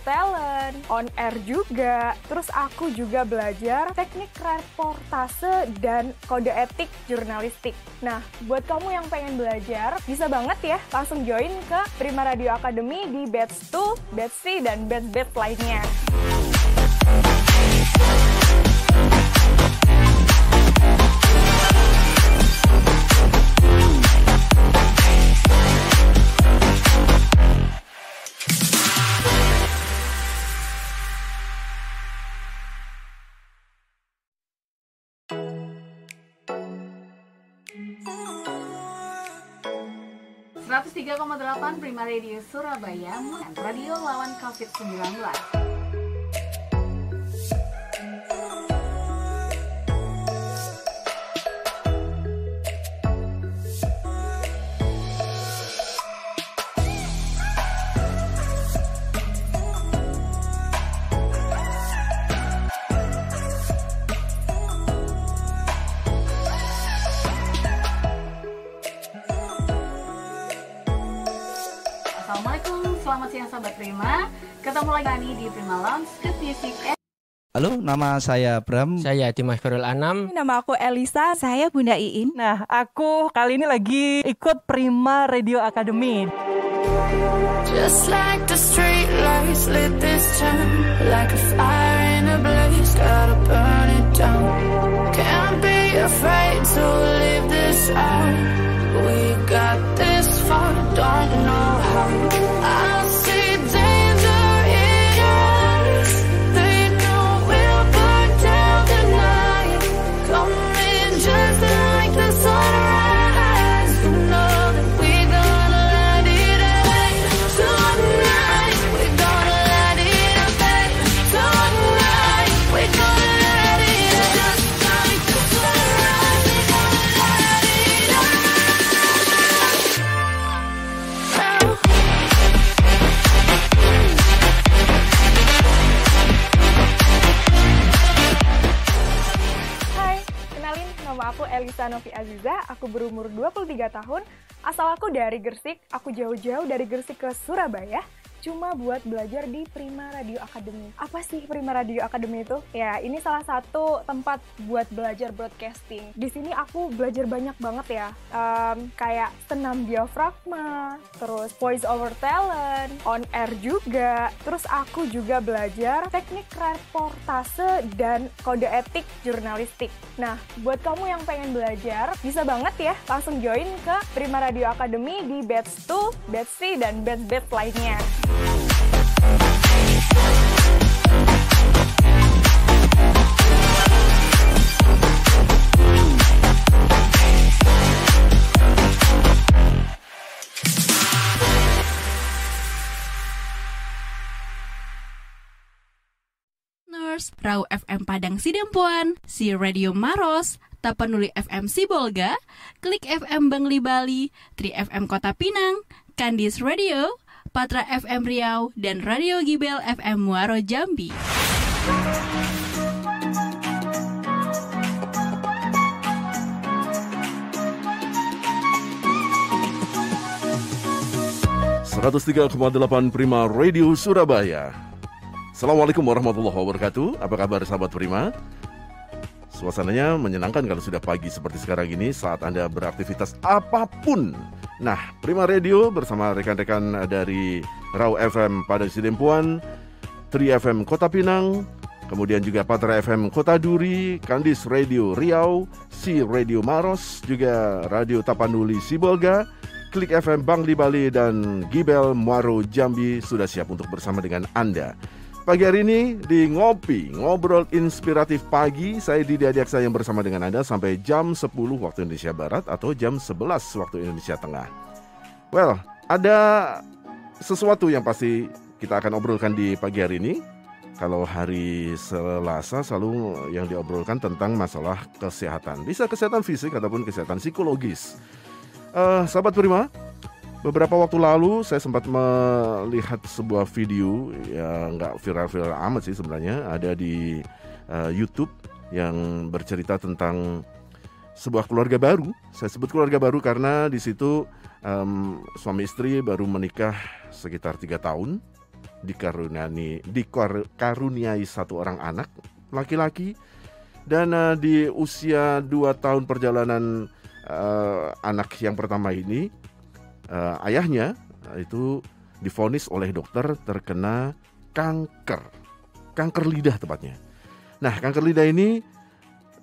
talent, on air juga. Terus aku juga belajar teknik reportase dan kode etik jurnalistik. Nah, buat kamu yang pengen belajar, bisa banget ya langsung join ke Prima Radio Academy di batch 2, batch 3, dan batch-batch lainnya. 103,8 Prima Radio Surabaya Radio lawan COVID-19. Sobat Prima. Ketemu lagi di Prima Lounge Good Music Halo, nama saya Bram. Saya Dimas Farul Anam. Nama aku Elisa. Saya Bunda Iin. Nah, aku kali ini lagi ikut Prima Radio Academy. Just like the street lights lit this town Like a fire in a blaze, gotta burn it down Can't be afraid to leave this out We got this far, don't know how berumur 23 tahun, asal aku dari Gersik, aku jauh-jauh dari Gersik ke Surabaya, cuma buat belajar di Prima Radio Academy. Apa sih Prima Radio Academy itu? Ya, ini salah satu tempat buat belajar broadcasting. Di sini aku belajar banyak banget ya, um, kayak senam diafragma, terus voice over talent, on air juga. Terus aku juga belajar teknik reportase dan kode etik jurnalistik. Nah, buat kamu yang pengen belajar, bisa banget ya langsung join ke Prima Radio Academy di batch 2, batch 3, dan batch-batch lainnya. 100, Rau FM Padang Sidempuan, Si Radio Maros, Tapanuli FM Sibolga, Klik FM Bangli Bali, Tri FM Kota Pinang, Kandis Radio, Patra FM Riau, dan Radio Gibel FM Muaro Jambi. Seratus tiga delapan Prima Radio Surabaya Assalamualaikum warahmatullahi wabarakatuh. Apa kabar sahabat Prima? Suasananya menyenangkan kalau sudah pagi seperti sekarang ini saat Anda beraktivitas apa pun. Nah, Prima Radio bersama rekan-rekan dari Rau FM pada Sidempuan, Tri FM Kota Pinang, kemudian juga Patra FM Kota Duri, Kandis Radio Riau, Si Radio Maros, juga Radio Tapanuli Sibolga, Klik FM Bangli Bali dan Gibel Muaro Jambi sudah siap untuk bersama dengan Anda. Pagi hari ini di Ngopi, Ngobrol Inspiratif Pagi, saya Didi Adiaksa yang bersama dengan Anda sampai jam 10 waktu Indonesia Barat atau jam 11 waktu Indonesia Tengah. Well, ada sesuatu yang pasti kita akan obrolkan di pagi hari ini. Kalau hari Selasa selalu yang diobrolkan tentang masalah kesehatan. Bisa kesehatan fisik ataupun kesehatan psikologis. Uh, sahabat Prima, Beberapa waktu lalu saya sempat melihat sebuah video yang nggak viral-viral amat sih sebenarnya. Ada di uh, YouTube yang bercerita tentang sebuah keluarga baru. Saya sebut keluarga baru karena di situ um, suami istri baru menikah sekitar tiga tahun. Dikaruniai dikaruniai satu orang anak laki-laki. Dan uh, di usia dua tahun perjalanan uh, anak yang pertama ini uh, ayahnya uh, itu difonis oleh dokter terkena kanker kanker lidah tepatnya. Nah kanker lidah ini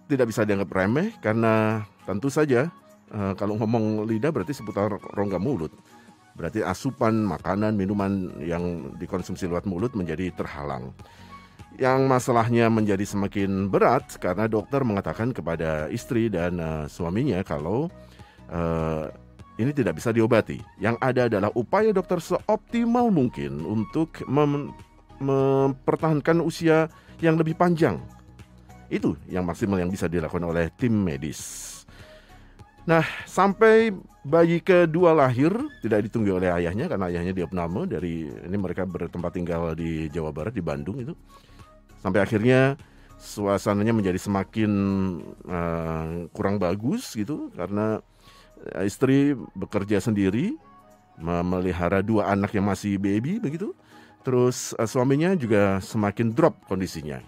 tidak bisa dianggap remeh karena tentu saja uh, kalau ngomong lidah berarti seputar rongga mulut. Berarti asupan makanan, minuman yang dikonsumsi lewat mulut menjadi terhalang. Yang masalahnya menjadi semakin berat karena dokter mengatakan kepada istri dan uh, suaminya kalau uh, ini tidak bisa diobati. Yang ada adalah upaya dokter seoptimal mungkin untuk mem mempertahankan usia yang lebih panjang. Itu yang maksimal yang bisa dilakukan oleh tim medis. Nah, sampai bayi kedua lahir tidak ditunggu oleh ayahnya karena ayahnya di Opname dari ini mereka bertempat tinggal di Jawa Barat di Bandung itu. Sampai akhirnya suasananya menjadi semakin uh, kurang bagus gitu karena istri bekerja sendiri memelihara dua anak yang masih baby begitu. Terus uh, suaminya juga semakin drop kondisinya.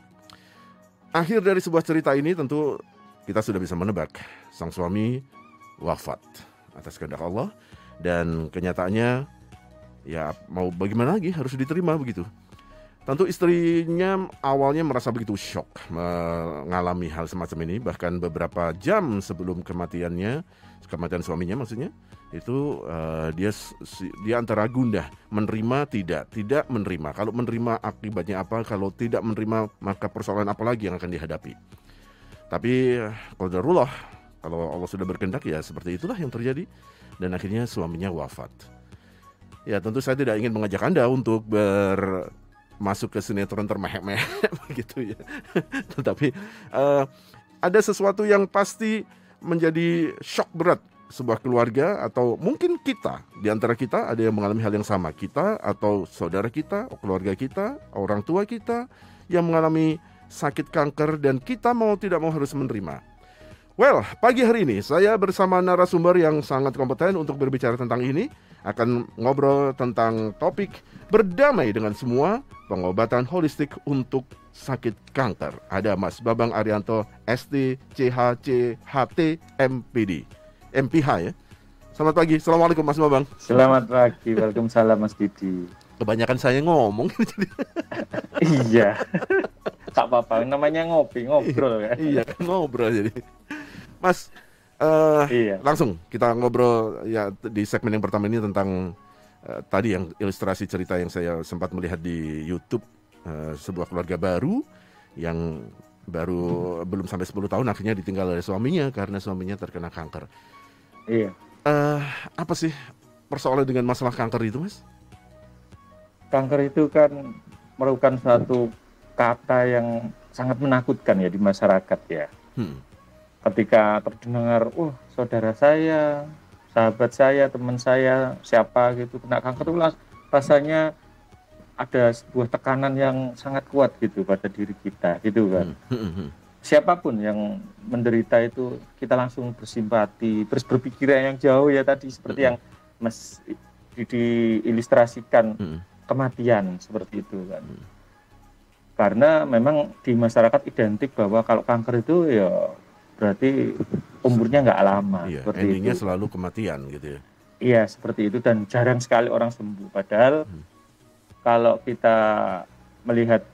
Akhir dari sebuah cerita ini tentu kita sudah bisa menebak sang suami wafat atas kehendak Allah dan kenyataannya ya mau bagaimana lagi harus diterima begitu. Tentu istrinya awalnya merasa begitu shock mengalami hal semacam ini bahkan beberapa jam sebelum kematiannya kematian suaminya maksudnya itu uh, dia dia antara gundah menerima tidak tidak menerima kalau menerima akibatnya apa kalau tidak menerima maka persoalan apa lagi yang akan dihadapi tapi qadarullah kalau Allah sudah berkehendak ya seperti itulah yang terjadi dan akhirnya suaminya wafat. Ya tentu saya tidak ingin mengajak Anda untuk ber masuk ke sinetron termehek-mehek begitu ya. Tetapi uh, ada sesuatu yang pasti menjadi shock berat sebuah keluarga atau mungkin kita. Di antara kita ada yang mengalami hal yang sama. Kita atau saudara kita, keluarga kita, orang tua kita yang mengalami sakit kanker dan kita mau tidak mau harus menerima. Well, pagi hari ini saya bersama narasumber yang sangat kompeten untuk berbicara tentang ini akan ngobrol tentang topik berdamai dengan semua pengobatan holistik untuk sakit kanker. Ada Mas Babang Arianto ST CHC HT MPD. MPH ya. Selamat pagi. Assalamualaikum Mas Babang. Selamat pagi. Waalaikumsalam Mas Didi. Kebanyakan saya ngomong. iya. Tak apa-apa. Namanya ngopi, ngobrol kan. iya, ngobrol jadi. Mas, uh, iya. langsung kita ngobrol ya di segmen yang pertama ini tentang uh, tadi yang ilustrasi cerita yang saya sempat melihat di YouTube uh, sebuah keluarga baru yang baru hmm. belum sampai 10 tahun akhirnya ditinggal oleh suaminya karena suaminya terkena kanker. Iya. Uh, apa sih persoalan dengan masalah kanker itu, Mas? Kanker itu kan merupakan satu kata yang sangat menakutkan ya di masyarakat ya. Hmm ketika terdengar, uh saudara saya, sahabat saya, teman saya, siapa gitu kena kanker itu rasanya ada sebuah tekanan yang sangat kuat gitu pada diri kita gitu kan. Hmm, hmm, hmm. Siapa pun yang menderita itu kita langsung bersimpati, terus berpikir yang jauh ya tadi seperti yang Mas diilustrasikan kematian seperti itu kan. Karena memang di masyarakat identik bahwa kalau kanker itu ya berarti umurnya nggak lama. Iya, seperti endingnya itu. selalu kematian gitu ya. Iya seperti itu dan jarang sekali orang sembuh. Padahal hmm. kalau kita melihat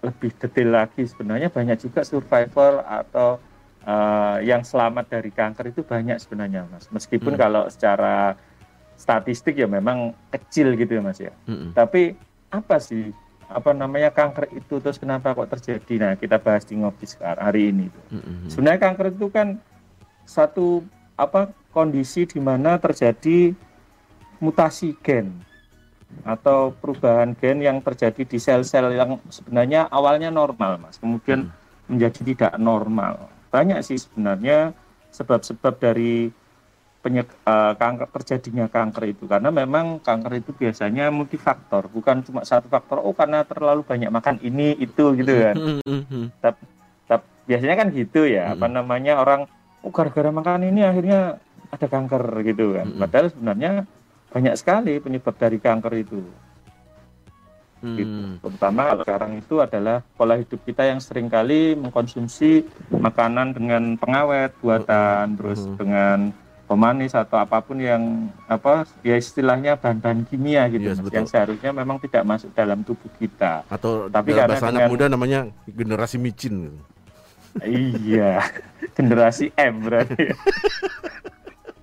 lebih detail lagi sebenarnya banyak juga survivor atau uh, yang selamat dari kanker itu banyak sebenarnya mas. Meskipun hmm. kalau secara statistik ya memang kecil gitu ya mas ya. Hmm. Tapi apa sih apa namanya kanker itu terus kenapa kok terjadi nah kita bahas di ngopi sekarang hari ini mm-hmm. sebenarnya kanker itu kan satu apa kondisi di mana terjadi mutasi gen atau perubahan gen yang terjadi di sel-sel yang sebenarnya awalnya normal mas kemudian mm. menjadi tidak normal banyak sih sebenarnya sebab-sebab dari penyek, uh, kanker terjadinya kanker itu karena memang kanker itu biasanya multifaktor bukan cuma satu faktor oh karena terlalu banyak makan ini itu gitu kan tapi, tapi biasanya kan gitu ya apa namanya orang oh gara-gara makan ini akhirnya ada kanker gitu kan padahal sebenarnya banyak sekali penyebab dari kanker itu hmm. gitu. Terutama kalau sekarang itu adalah pola hidup kita yang sering kali mengkonsumsi makanan dengan pengawet buatan, hmm. terus hmm. dengan pemanis atau apa pun yang apa ya istilahnya bahan-bahan kimia gitu yes, yang seharusnya memang tidak masuk dalam tubuh kita. Atau tapi karena bahasa dengan, anak muda namanya generasi micin. iya, generasi M berarti.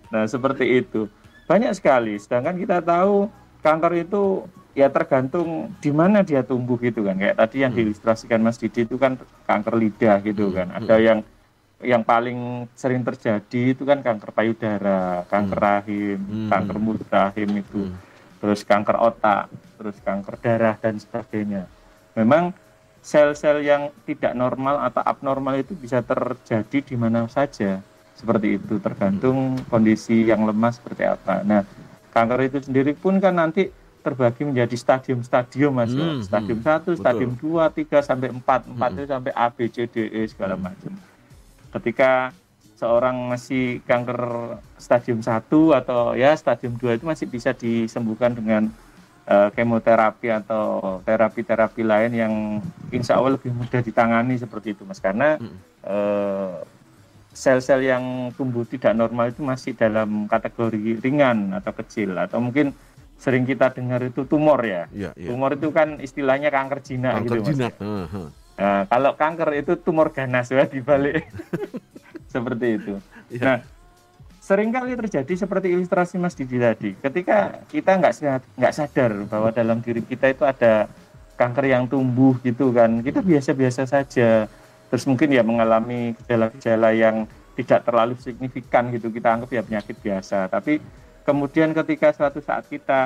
nah, seperti itu. Banyak sekali. Sedangkan kita tahu kanker itu ya tergantung di mana dia tumbuh gitu kan. Kayak tadi yang hmm. diilustrasikan Mas Didi itu kan kanker lidah gitu hmm. kan. Ada hmm. yang yang paling sering terjadi itu kan kanker payudara, kanker hmm. rahim, hmm. kanker mulut rahim itu, hmm. terus kanker otak, terus kanker darah dan sebagainya. Memang sel-sel yang tidak normal atau abnormal itu bisa terjadi di mana saja. Seperti itu tergantung hmm. kondisi yang lemah seperti apa. Nah, kanker itu sendiri pun kan nanti terbagi menjadi stadium-stadium Mas. Hmm. Stadium 1, hmm. stadium 2, 3 sampai 4. 4 hmm. itu sampai A, B, C, D, E segala hmm. Ketika seorang masih kanker stadium 1 atau ya stadium 2 itu masih bisa disembuhkan dengan uh, kemoterapi atau terapi-terapi lain yang insya Allah lebih mudah ditangani seperti itu mas karena uh, sel-sel yang tumbuh tidak normal itu masih dalam kategori ringan atau kecil atau mungkin sering kita dengar itu tumor ya, ya, ya. tumor itu kan istilahnya kanker jinak kanker gitu jinak. mas. Uh -huh. Nah, kalau kanker itu tumor ganas ya dibalik. seperti itu. Ya. Nah, sering kali terjadi seperti ilustrasi Mas Didi tadi. Ketika kita nggak nggak sadar bahwa dalam diri kita itu ada kanker yang tumbuh gitu kan, kita biasa-biasa saja. Terus mungkin ya mengalami gejala-gejala yang tidak terlalu signifikan gitu kita anggap ya penyakit biasa. Tapi kemudian ketika suatu saat kita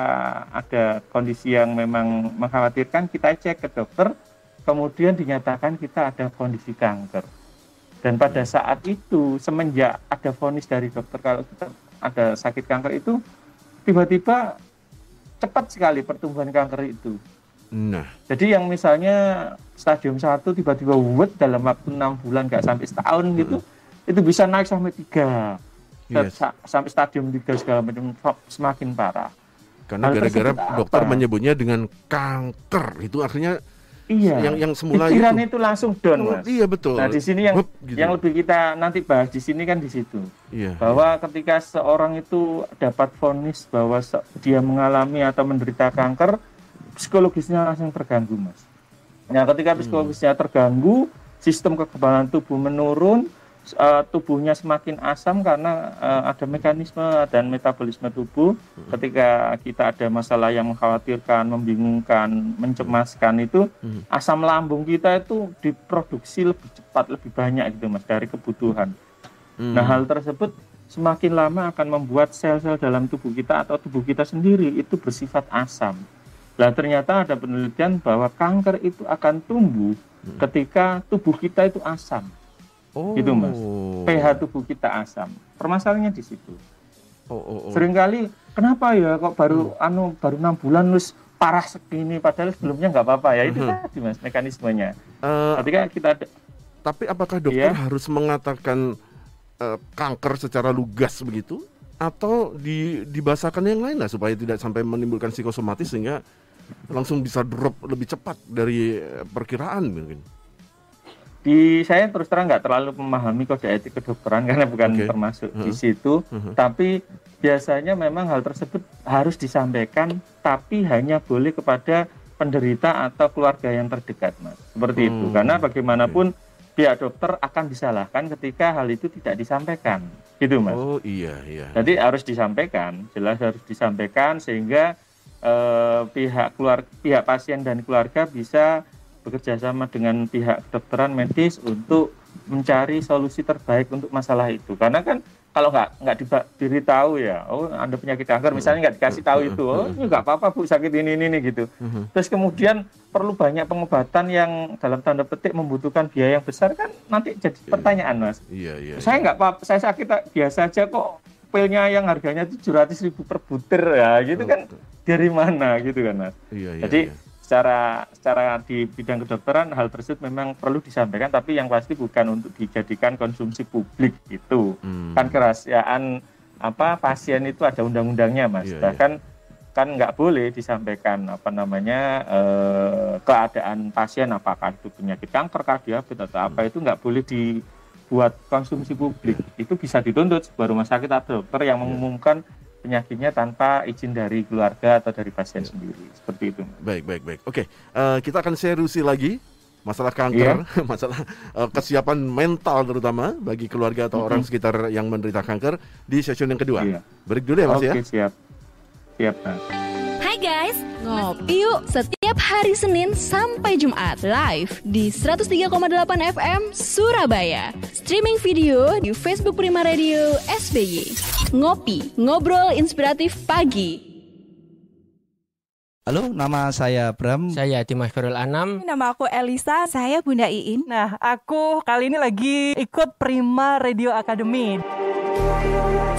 ada kondisi yang memang mengkhawatirkan, kita cek ke dokter kemudian dinyatakan kita ada kondisi kanker. Dan pada saat itu semenjak ada vonis dari dokter kalau kita ada sakit kanker itu tiba-tiba cepat sekali pertumbuhan kanker itu. Nah, jadi yang misalnya stadium 1 tiba-tiba wet dalam waktu enam bulan nggak sampai setahun hmm. gitu, itu bisa naik sampai tiga, yes. sampai stadium tiga segala macam semakin parah. Karena gara-gara dokter menyebutnya dengan kanker, itu artinya Iya. Yang yang semula Pikiran itu, itu langsung down, oh, Mas. Iya, betul. Nah, di sini yang Hup, gitu. yang lebih kita nanti bahas di sini kan di situ. Iya. Bahwa iya. ketika seorang itu dapat vonis bahwa dia mengalami atau menderita kanker, psikologisnya langsung terganggu, Mas. Nah, ketika hmm. psikologisnya terganggu, sistem kekebalan tubuh menurun, uh, tubuhnya semakin asam karena uh, ada mekanisme dan metabolisme tubuh. Hmm. Ketika kita ada masalah yang mengkhawatirkan, membingungkan, mencemaskan itu, hmm. asam lambung kita itu diproduksi lebih cepat, lebih banyak gitu mas dari kebutuhan. Hmm. Nah hal tersebut semakin lama akan membuat sel-sel dalam tubuh kita atau tubuh kita sendiri itu bersifat asam. Nah ternyata ada penelitian bahwa kanker itu akan tumbuh hmm. ketika tubuh kita itu asam. Oh. Gitu mas. pH tubuh kita asam. Permasalahannya di situ. Oh, oh, oh. Seringkali kenapa ya kok baru hmm. anu baru enam bulan terus parah segini padahal sebelumnya nggak apa-apa ya itu hmm. tadi mas mekanismenya. Uh, Ketika kita tapi apakah dokter ya? harus mengatakan uh, kanker secara lugas begitu atau di dibahasakan yang lain lah supaya tidak sampai menimbulkan psikosomatis sehingga langsung bisa drop lebih cepat dari perkiraan mungkin di saya terus terang nggak terlalu memahami kode etik kedokteran karena bukan okay. termasuk uh -huh. di situ uh -huh. tapi biasanya memang hal tersebut harus disampaikan tapi hanya boleh kepada penderita atau keluarga yang terdekat mas seperti hmm. itu karena bagaimanapun okay. pihak dokter akan disalahkan ketika hal itu tidak disampaikan gitu mas oh iya iya jadi harus disampaikan jelas harus disampaikan sehingga eh, pihak keluarga pihak pasien dan keluarga bisa bekerja sama dengan pihak kedokteran medis untuk mencari solusi terbaik untuk masalah itu. Karena kan kalau nggak nggak diberitahu ya, oh anda penyakit kanker, misalnya nggak dikasih tahu itu, oh ini nggak apa-apa bu sakit ini ini, ini gitu. Terus kemudian perlu banyak pengobatan yang dalam tanda petik membutuhkan biaya yang besar kan nanti jadi iya. pertanyaan mas. Iya iya. Saya iya. nggak apa, saya sakit biasa aja kok pilnya yang harganya tujuh ratus ribu per butir ya gitu kan dari mana gitu kan mas. Iya, iya, Jadi iya secara secara di bidang kedokteran hal tersebut memang perlu disampaikan tapi yang pasti bukan untuk dijadikan konsumsi publik itu hmm. kan kerahasiaan apa pasien itu ada undang-undangnya mas yeah, iya. bahkan yeah. kan nggak boleh disampaikan apa namanya eh, keadaan pasien apakah itu penyakit kanker kardiabetes atau apa itu nggak boleh dibuat konsumsi publik itu bisa dituntut sebuah rumah sakit atau dokter yang mengumumkan penyakitnya tanpa izin dari keluarga atau dari pasien sendiri seperti itu Baik, baik, baik. Oke, eh, kita akan seriusi lagi masalah kanker, masalah eh, kesiapan mental terutama bagi keluarga atau orang sekitar yang menderita kanker di session yang kedua. Iya. Break dulu ya Mas oke ya. siap siap nah. Guys, ngopi yuk setiap hari Senin sampai Jumat live di 103,8 FM Surabaya. Streaming video di Facebook Prima Radio SBY. Ngopi, ngobrol inspiratif pagi. Halo, nama saya Bram. Saya Dimas Korul Anam. Nama aku Elisa, saya Bunda Iin. Nah, aku kali ini lagi ikut Prima Radio Academy.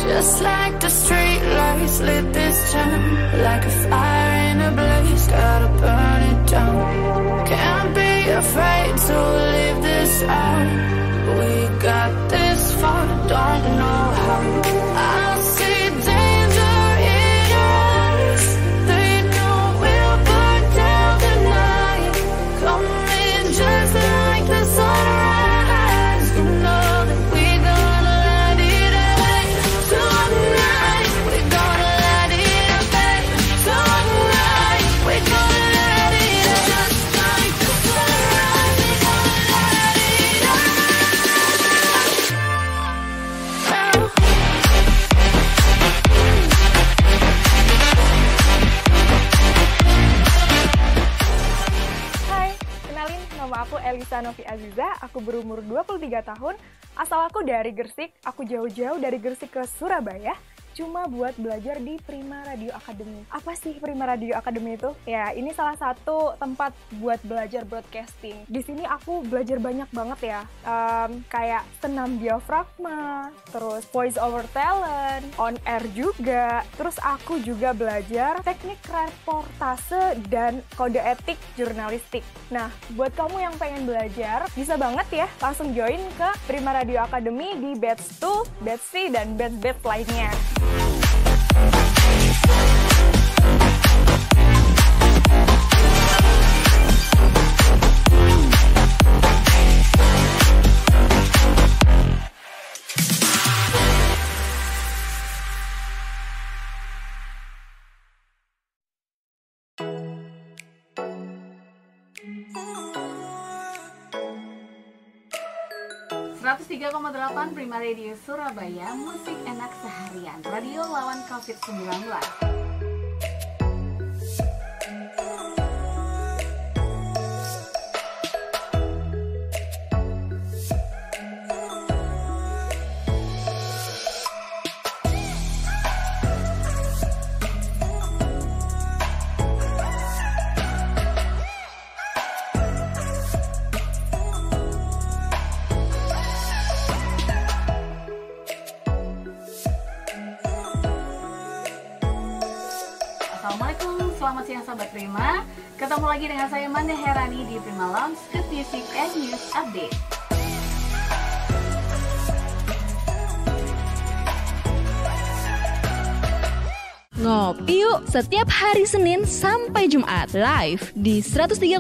Just like the street lights lit this town Like a fire gotta burn it down. Can't be afraid to leave this out We got this far, don't know how Novi Aziza, aku berumur 23 tahun, asal aku dari Gersik, aku jauh-jauh dari Gersik ke Surabaya, cuma buat belajar di Prima Radio Academy. Apa sih Prima Radio Academy itu? Ya, ini salah satu tempat buat belajar broadcasting. Di sini aku belajar banyak banget ya, Em, kayak senam diafragma, terus voice over talent, on air juga, terus aku juga belajar teknik reportase dan kode etik jurnalistik. Nah, buat kamu yang pengen belajar, bisa banget ya langsung join ke Prima Radio Academy di batch 2, batch C, dan batch-batch lainnya. Tiga 103,8 Prima Radio Surabaya Musik enak seharian. Radio lawan COVID-19 Assalamualaikum, selamat siang sahabat Prima Ketemu lagi dengan saya Manda Herani di Prima Lounge Good Music and News Update Ngopi yuk setiap hari Senin sampai Jumat live di 103,8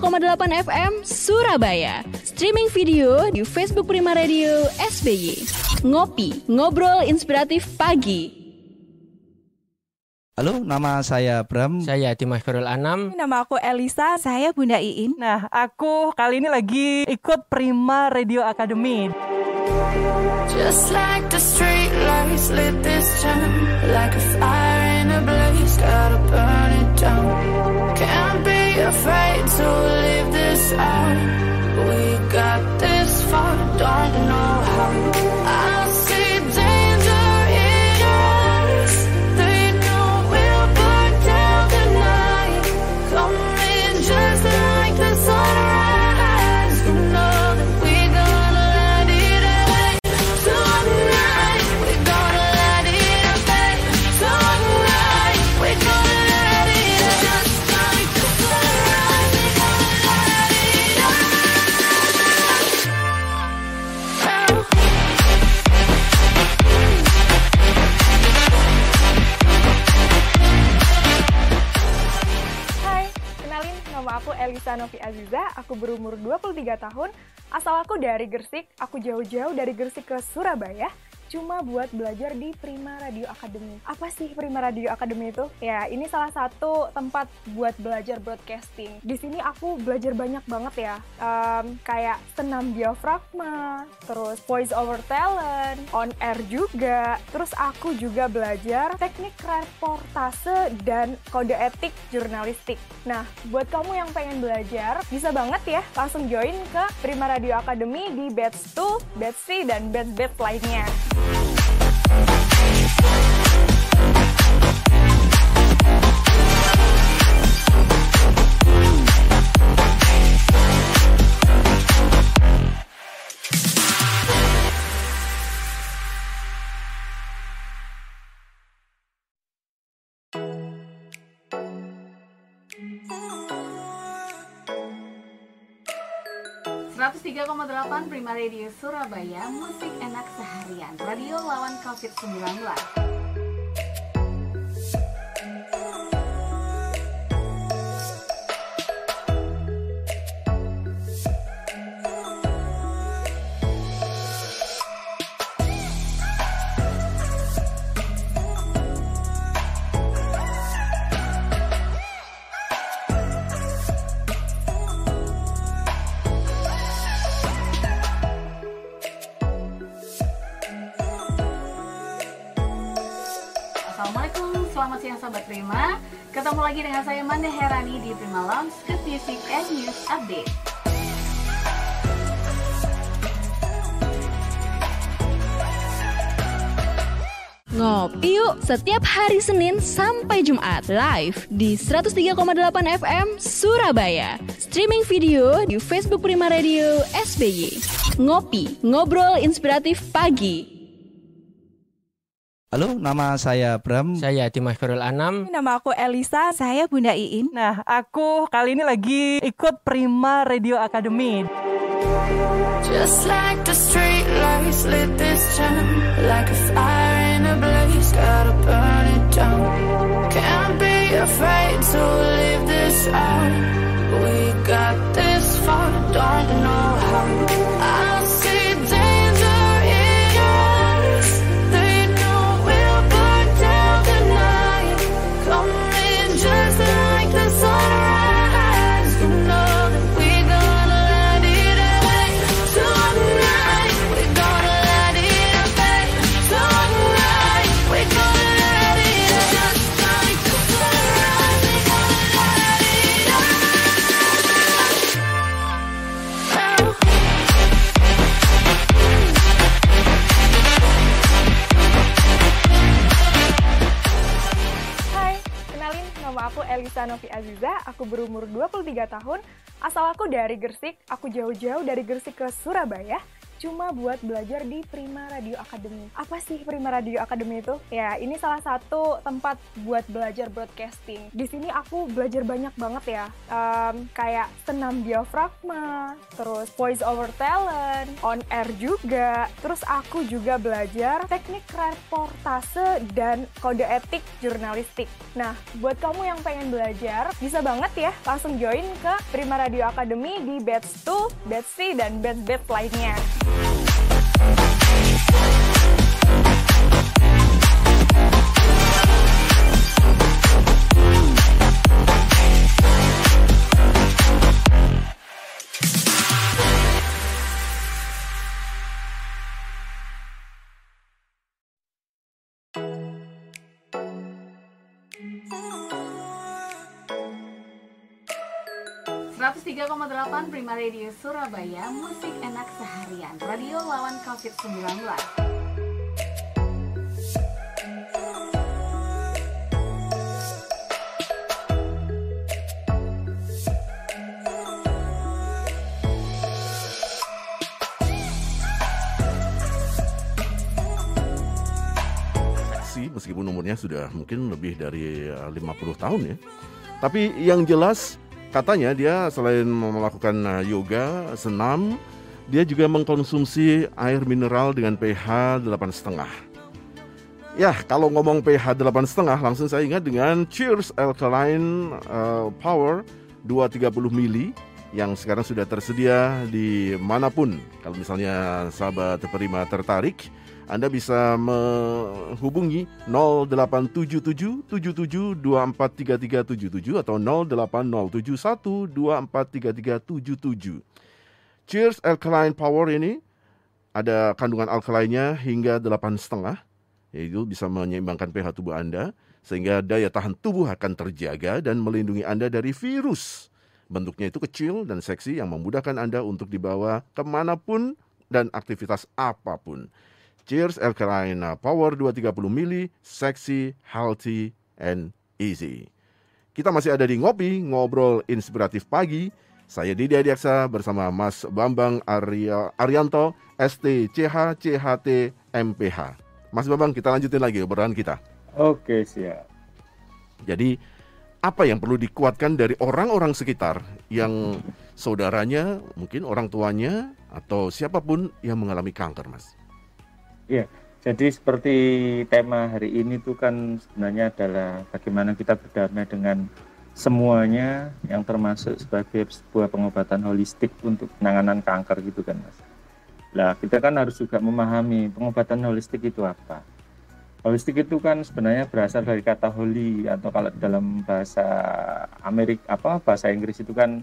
FM Surabaya. Streaming video di Facebook Prima Radio SBY. Ngopi, ngobrol inspiratif pagi. Halo, nama saya Bram. Saya Dimas Korul Anam. Nama aku Elisa, saya Bunda Iin. Nah, aku kali ini lagi ikut Prima Radio Academy. Just like the street lights lit this town Like a fire in a blaze, gotta burn it down Can't be afraid to leave this out We got this far, don't know how Elisa Novi Aziza, aku berumur 23 tahun, asal aku dari Gersik, aku jauh-jauh dari Gersik ke Surabaya, cuma buat belajar di Prima Radio Academy. Apa sih Prima Radio Academy itu? Ya, ini salah satu tempat buat belajar broadcasting. Di sini aku belajar banyak banget ya, um, kayak senam diafragma, terus voice over talent, on air juga. Terus aku juga belajar teknik reportase dan kode etik jurnalistik. Nah, buat kamu yang pengen belajar, bisa banget ya langsung join ke Prima Radio Academy di batch 2, batch 3, dan batch-batch lainnya. Música 103,8 Prima Radio Surabaya Musik enak seharian. Radio lawan COVID-19 Sobat Prima Ketemu lagi dengan saya Manda Herani di Prima Lounge ke TV and News Update Ngopi yuk setiap hari Senin sampai Jumat live di 103,8 FM Surabaya. Streaming video di Facebook Prima Radio SBY. Ngopi, ngobrol inspiratif pagi. Halo, nama saya Bram. Saya Dimas Khairul Anam. Nama aku Elisa. Saya Bunda Iin. Nah, aku kali ini lagi ikut Prima Radio Academy. Just like the street lights lit this town Like a fire in a blaze, gotta burn it down Can't be afraid to leave this out We got this far, don't know how Elisa Novi Aziza, aku berumur 23 tahun, asal aku dari Gersik, aku jauh-jauh dari Gersik ke Surabaya, cuma buat belajar di Prima Radio Academy. Apa sih Prima Radio Academy itu? Ya, ini salah satu tempat buat belajar broadcasting. Di sini aku belajar banyak banget ya, um, kayak senam diafragma, terus voice over talent, on air juga. Terus aku juga belajar teknik reportase dan kode etik jurnalistik. Nah, buat kamu yang pengen belajar, bisa banget ya langsung join ke Prima Radio Academy di batch 2, batch 3, dan batch-batch lainnya. Thank you. Prima Radio Surabaya Musik enak seharian Radio lawan COVID-19 meskipun umurnya sudah mungkin lebih dari 50 eh, tahun ya. Tapi yang jelas katanya dia selain melakukan uh, yoga, senam, dia juga mengkonsumsi air mineral dengan pH 8,5. Ya, kalau ngomong pH 8,5 langsung saya ingat dengan Cheers Alkaline uh, Power 230 mili yang sekarang sudah tersedia di mana pun. Kalau misalnya sahabat Prima tertarik, Anda bisa menghubungi 0877 77 243377 atau 08071 243377. Cheers Alkaline Power ini ada kandungan alkalinnya hingga 8,5 yaitu bisa menyeimbangkan pH tubuh Anda sehingga daya tahan tubuh akan terjaga dan melindungi Anda dari virus. Bentuknya itu kecil dan seksi yang memudahkan Anda untuk dibawa ke mana pun dan aktivitas apa pun. Cheers Alkaline Power 230 mili, seksi, healthy, and easy. Kita masih ada di Ngopi, Ngobrol Inspiratif Pagi. Saya Didi Adiaksa bersama Mas Bambang Arya, Arianto, STCH, CHT, MPH. Mas Bambang, kita lanjutin lagi obrolan kita. Oke, siap. Jadi apa yang perlu dikuatkan dari orang-orang sekitar yang saudaranya, mungkin orang tuanya atau siapa pun yang mengalami kanker, Mas? Iya, jadi seperti tema hari ini tuh kan sebenarnya adalah bagaimana kita berdamai dengan semuanya yang termasuk sebagai sebuah pengobatan holistik untuk penanganan kanker gitu kan, Mas. Nah, kita kan harus juga memahami pengobatan holistik itu apa Holistik itu kan sebenarnya berasal dari kata holy atau kalau dalam bahasa Amerika apa bahasa Inggris itu kan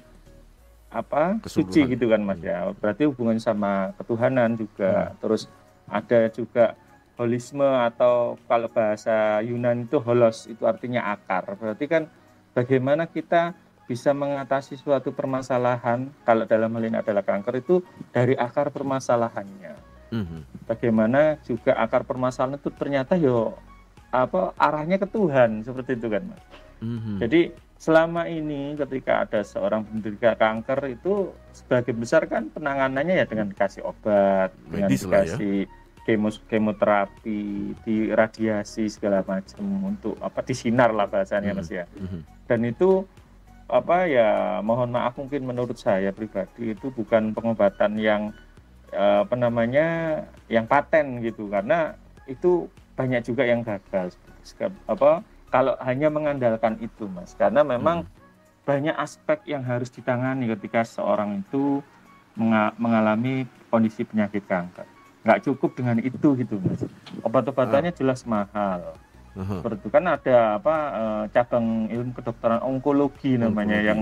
apa suci gitu kan Mas ya. Berarti hubungan sama ketuhanan juga. Hmm. Terus ada juga holisme atau kalau bahasa Yunan itu holos itu artinya akar. Berarti kan bagaimana kita bisa mengatasi suatu permasalahan kalau dalam hal ini adalah kanker itu dari akar permasalahannya hmm Bagaimana juga akar permasalahan itu ternyata yo apa arahnya ke Tuhan seperti itu kan mas. Mm-hmm. Jadi selama ini ketika ada seorang penderita kanker itu sebagian besar kan penanganannya ya dengan dikasih obat, Medis dengan ya. dikasih ya? Kemo kemoterapi, di radiasi segala macam untuk apa disinar lah bahasanya mm-hmm. mas ya. Mm-hmm. Dan itu apa ya mohon maaf mungkin menurut saya pribadi itu bukan pengobatan yang Eh, apa namanya yang paten gitu karena itu banyak juga yang gagal apa kalau hanya mengandalkan itu mas karena memang hmm. banyak aspek yang harus ditangani ketika seorang itu mengalami kondisi penyakit kanker nggak cukup dengan itu gitu mas obat-obatannya ah. jelas mahal. Seperti itu kan ada apa uh, cabang ilmu kedokteran onkologi namanya uh-huh. yang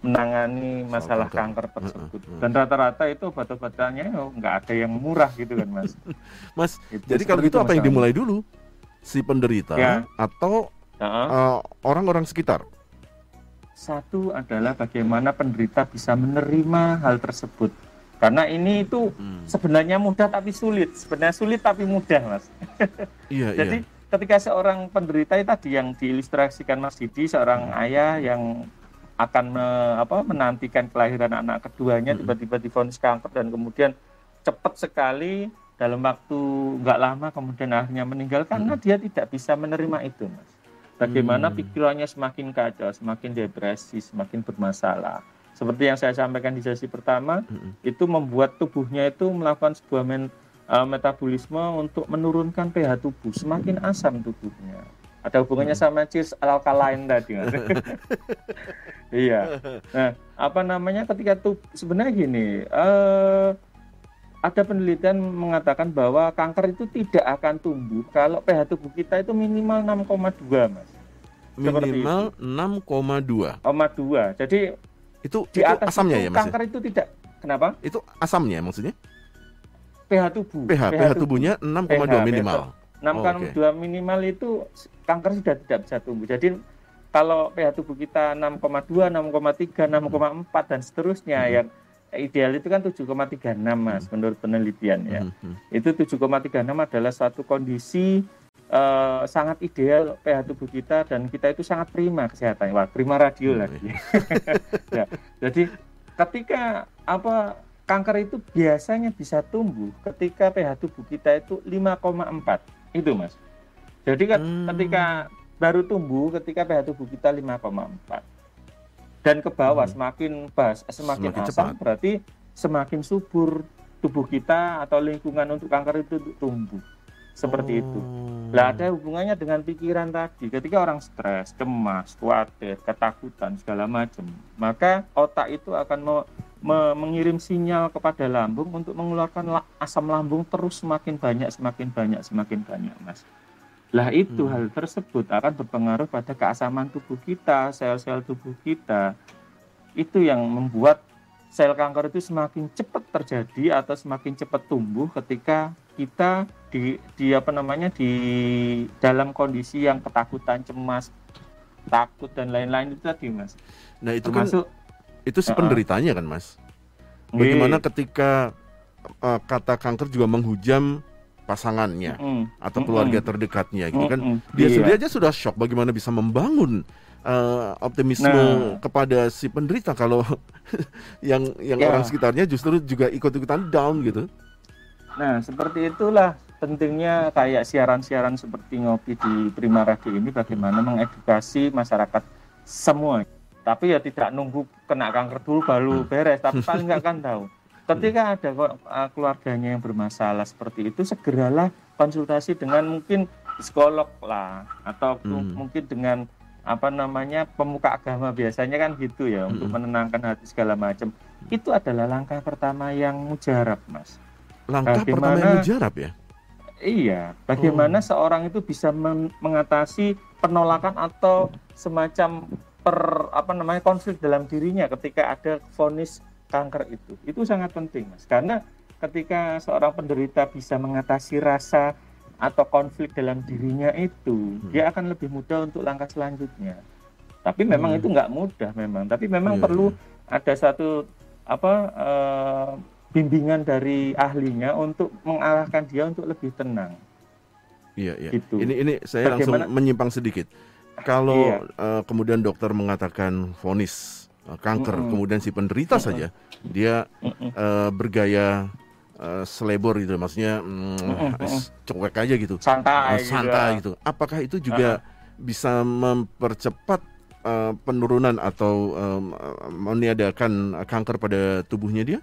menangani masalah kanker, kanker tersebut. Uh-huh. Dan rata-rata itu obat-obatannya oh, nggak ada yang murah gitu kan, Mas. mas, itu jadi kalau gitu apa yang dimulai dulu? Si penderita ya. atau uh-huh. uh, orang-orang sekitar? Satu adalah bagaimana penderita bisa menerima hal tersebut. Karena ini itu hmm. sebenarnya mudah tapi sulit. Sebenarnya sulit tapi mudah, Mas. iya, Jadi iya ketika seorang penderita tadi yang diilustrasikan Mas Didi seorang hmm. ayah yang akan me, apa, menantikan kelahiran anak keduanya hmm. tiba-tiba difonis kanker dan kemudian cepat sekali dalam waktu nggak lama kemudian akhirnya meninggal karena hmm. dia tidak bisa menerima itu mas bagaimana hmm. pikirannya semakin kacau semakin depresi semakin bermasalah seperti yang saya sampaikan di sesi pertama hmm. itu membuat tubuhnya itu melakukan sebuah men uh, metabolisme untuk menurunkan pH tubuh, semakin asam tubuhnya. Ada hubungannya hmm. sama cheers alkaline tadi. iya. Nah, apa namanya ketika tubuh sebenarnya gini, uh, ada penelitian mengatakan bahwa kanker itu tidak akan tumbuh kalau pH tubuh kita itu minimal 6,2, Mas. Minimal 6,2. 6,2. Jadi itu di atas asamnya itu, ya, Mas? Ya? Kanker itu tidak. Kenapa? Itu asamnya maksudnya? pH tubuh. pH, pH, pH tubuhnya 6,2 minimal. 6,2 oh, okay. minimal itu kanker sudah tidak bisa tumbuh. Jadi kalau pH tubuh kita 6,2, 6,3, 6,4 dan seterusnya hmm. yang ideal itu kan 7,36 Mas hmm. menurut penelitian ya. Hmm. hmm. Itu 7,36 adalah suatu kondisi uh, sangat ideal pH tubuh kita dan kita itu sangat prima kesehatannya. Wah, prima radio hmm. lagi. ya. Jadi ketika apa kanker itu biasanya bisa tumbuh ketika pH tubuh kita itu 5,4 itu mas jadi kan hmm. ketika baru tumbuh ketika pH tubuh kita 5,4 dan ke bawah hmm. semakin bas semakin, semakin asam cepat. berarti semakin subur tubuh kita atau lingkungan untuk kanker itu tumbuh seperti itu Lah ada hubungannya dengan pikiran tadi. Ketika orang stres, cemas, khawatir, ketakutan segala macam, maka otak itu akan me me mengirim sinyal kepada lambung untuk mengeluarkan la asam lambung terus semakin banyak, semakin banyak, semakin banyak, Mas. Lah itu hmm. hal tersebut akan berpengaruh pada keasaman tubuh kita, sel-sel tubuh kita. Itu yang membuat sel kanker itu semakin cepat terjadi atau semakin cepat tumbuh ketika kita di, di apa namanya di dalam kondisi yang ketakutan, cemas, takut dan lain-lain itu tadi, Mas. Nah, itu kan Termasuk, kan itu si penderitanya uh, kan, Mas. Bagaimana ketika uh, kata kanker juga menghujam pasangannya mm, atau keluarga mm, terdekatnya gitu kan. Mm, Dia iya. sendiri aja sudah shock bagaimana bisa membangun uh, optimisme nah. kepada si penderita kalau yang yang ya. orang sekitarnya justru juga ikut-ikutan down gitu. Nah, seperti itulah pentingnya kayak siaran-siaran seperti ngopi di Prima Radio ini bagaimana mengedukasi masyarakat semua. Tapi ya tidak nunggu kena kanker dulu baru beres, tapi paling nggak kan tahu. Ketika ada eh, keluarganya yang bermasalah seperti itu, segeralah konsultasi dengan mungkin psikolog lah, atau hmm. mungkin dengan apa namanya pemuka agama biasanya kan gitu ya hmm. untuk menenangkan hati segala macam. Itu adalah langkah pertama yang mujarab, mas langkah bagaimana, pertama yang mujarab ya? Iya, bagaimana oh. seorang itu bisa mengatasi penolakan atau semacam per apa namanya konflik dalam dirinya ketika ada vonis kanker itu. Itu sangat penting, Mas. Karena ketika seorang penderita bisa mengatasi rasa atau konflik dalam dirinya itu, hmm. dia akan lebih mudah untuk langkah selanjutnya. Tapi memang hmm. itu nggak mudah memang, tapi memang yeah, perlu yeah. ada satu apa uh, bimbingan dari ahlinya untuk mengarahkan dia untuk lebih tenang. Iya, iya. Gitu. Ini ini saya Bagaimana? langsung menyimpang sedikit. Kalau iya. uh, kemudian dokter mengatakan vonis uh, kanker, mm -mm. kemudian si penderita mm -mm. saja dia mm -mm. Uh, bergaya uh, selebor gitu, maksudnya mm, mm -mm. cuek aja gitu, santai, uh, santai gitu. gitu. Apakah itu juga uh -huh. bisa mempercepat uh, penurunan atau um, meniadakan kanker pada tubuhnya dia?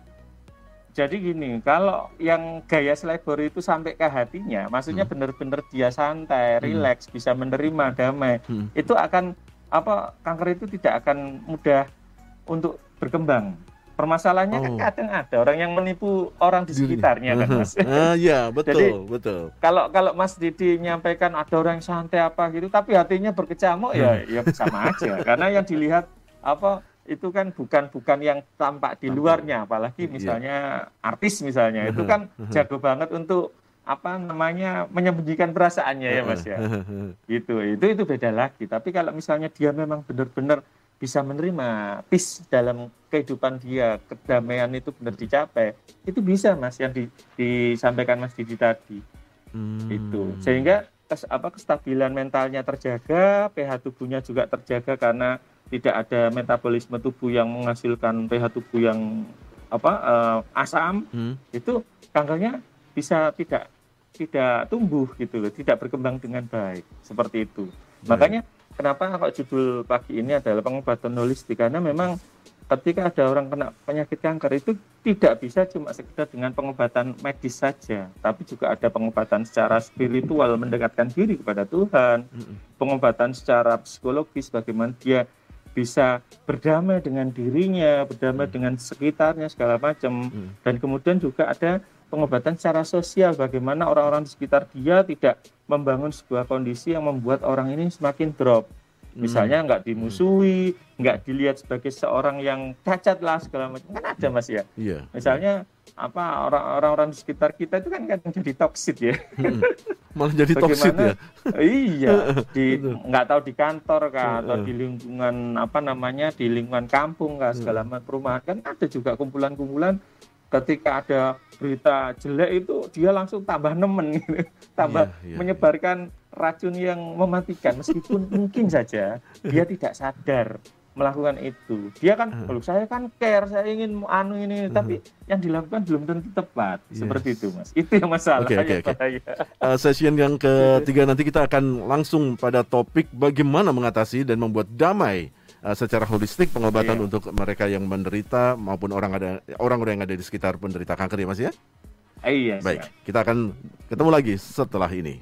Jadi gini, kalau yang gaya selebor itu sampai ke hatinya, maksudnya hmm. benar-benar dia santai, hmm. rileks, bisa menerima damai, hmm. itu akan apa kanker itu tidak akan mudah untuk berkembang. Permasalahannya kan oh. kan kadang ada orang yang menipu orang di sekitarnya kan Mas. Ah iya, betul, Jadi, betul. Kalau kalau Mas Didi menyampaikan ada orang yang santai apa gitu, tapi hatinya berkecamuk ya ya sama aja. Karena yang dilihat apa itu kan bukan bukan yang tampak di luarnya apalagi iya. misalnya yeah. artis misalnya. Itu kan jago banget untuk apa namanya menyembunyikan perasaannya ya mas ya. Itu itu itu beda lagi. Tapi kalau misalnya dia memang benar-benar bisa menerima peace dalam kehidupan dia kedamaian itu benar dicapai itu bisa mas yang di, disampaikan mas Didi tadi. Hmm. itu sehingga kes, apa kestabilan mentalnya terjaga pH tubuhnya juga terjaga karena tidak ada metabolisme tubuh yang menghasilkan pH tubuh yang apa uh, asam hmm. itu kankernya bisa tidak tidak tumbuh gitu loh, tidak berkembang dengan baik seperti itu. Baik. Makanya kenapa kok judul pagi ini adalah pengobatan holistik karena memang ketika ada orang kena penyakit kanker itu tidak bisa cuma sekedar dengan pengobatan medis saja, tapi juga ada pengobatan secara spiritual mendekatkan diri kepada Tuhan, pengobatan secara psikologis bagaimana dia bisa berdamai dengan dirinya, berdamai hmm. dengan sekitarnya segala macam. Hmm. Dan kemudian juga ada pengobatan secara sosial bagaimana orang-orang di sekitar dia tidak membangun sebuah kondisi yang membuat orang ini semakin drop. Misalnya nggak hmm. dimusuhi, nggak dilihat sebagai seorang yang cacat lah segala macam. Kan ada Mas ya. Iya. Misalnya apa orang-orang di sekitar kita itu kan kadang jadi toksit ya. Hmm. Malah jadi toksit ya. Iya, di nggak tahu di kantor kah atau di lingkungan apa namanya di lingkungan kampung kah segala macam perumahan kan ada juga kumpulan-kumpulan ketika ada berita jelek itu dia langsung tambah nemen gitu. tambah yeah, yeah, menyebarkan racun yang mematikan meskipun mungkin saja dia tidak sadar melakukan itu. Dia kan, kalau saya kan care, saya ingin anu ini, tapi yang dilakukan belum tentu tepat. Yes. Seperti itu, Mas. Itu yang masalah. Oke, okay, oke, okay, okay. uh, session yang ketiga nanti kita akan langsung pada topik bagaimana mengatasi dan membuat damai uh, secara holistik pengobatan yeah. untuk mereka yang menderita maupun orang ada orang-orang yang ada di sekitar penderita kanker ya Mas ya. Iya. Baik, siap. kita akan ketemu lagi setelah ini.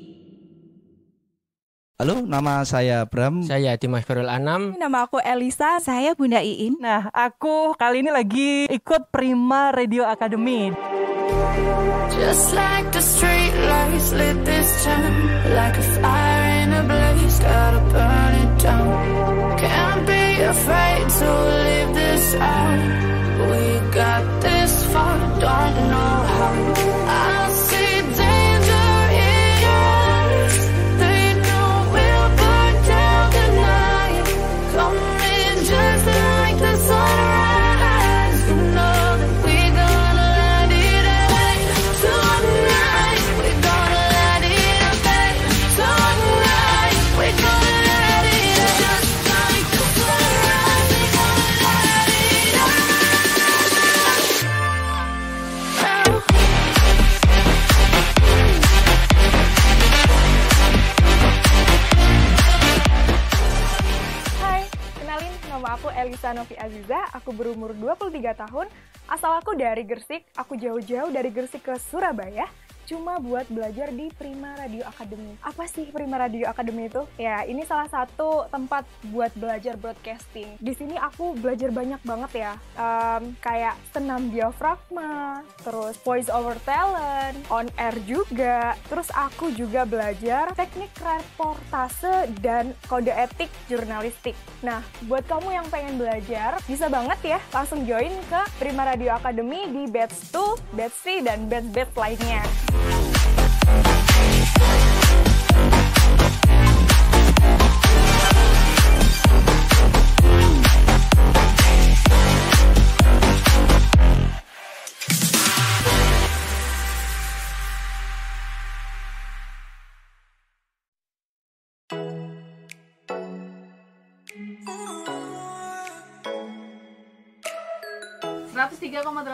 Halo, nama saya Bram. Saya Dimas Khairul Anam. Nama aku Elisa. Saya Bunda Iin. Nah, aku kali ini lagi ikut Prima Radio Academy. Just like the street lights lit this town Like a fire in a blaze, gotta burn it down Can't be afraid to leave this out We got this far, don't know how Elisa Novi Aziza, aku berumur 23 tahun, asal aku dari Gersik, aku jauh-jauh dari Gersik ke Surabaya, cuma buat belajar di Prima Radio Academy. Apa sih Prima Radio Academy itu? Ya, ini salah satu tempat buat belajar broadcasting. Di sini aku belajar banyak banget ya, Em, kayak senam diafragma, terus voice over talent, on air juga, terus aku juga belajar teknik reportase dan kode etik jurnalistik. Nah, buat kamu yang pengen belajar, bisa banget ya langsung join ke Prima Radio Academy di batch 2, batch 3, dan batch-batch lainnya.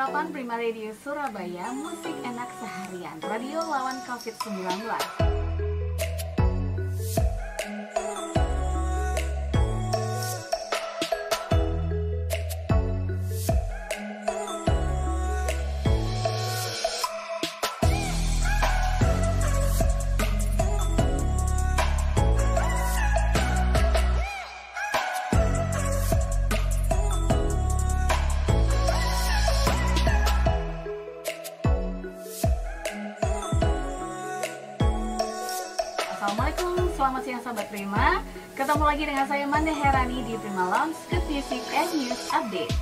Tiga 103,8 Prima Radio Surabaya Musik enak seharian. Radio lawan COVID-19 Prima Ketemu lagi dengan saya Manda Herani di Prima Lounge Good Music and News Update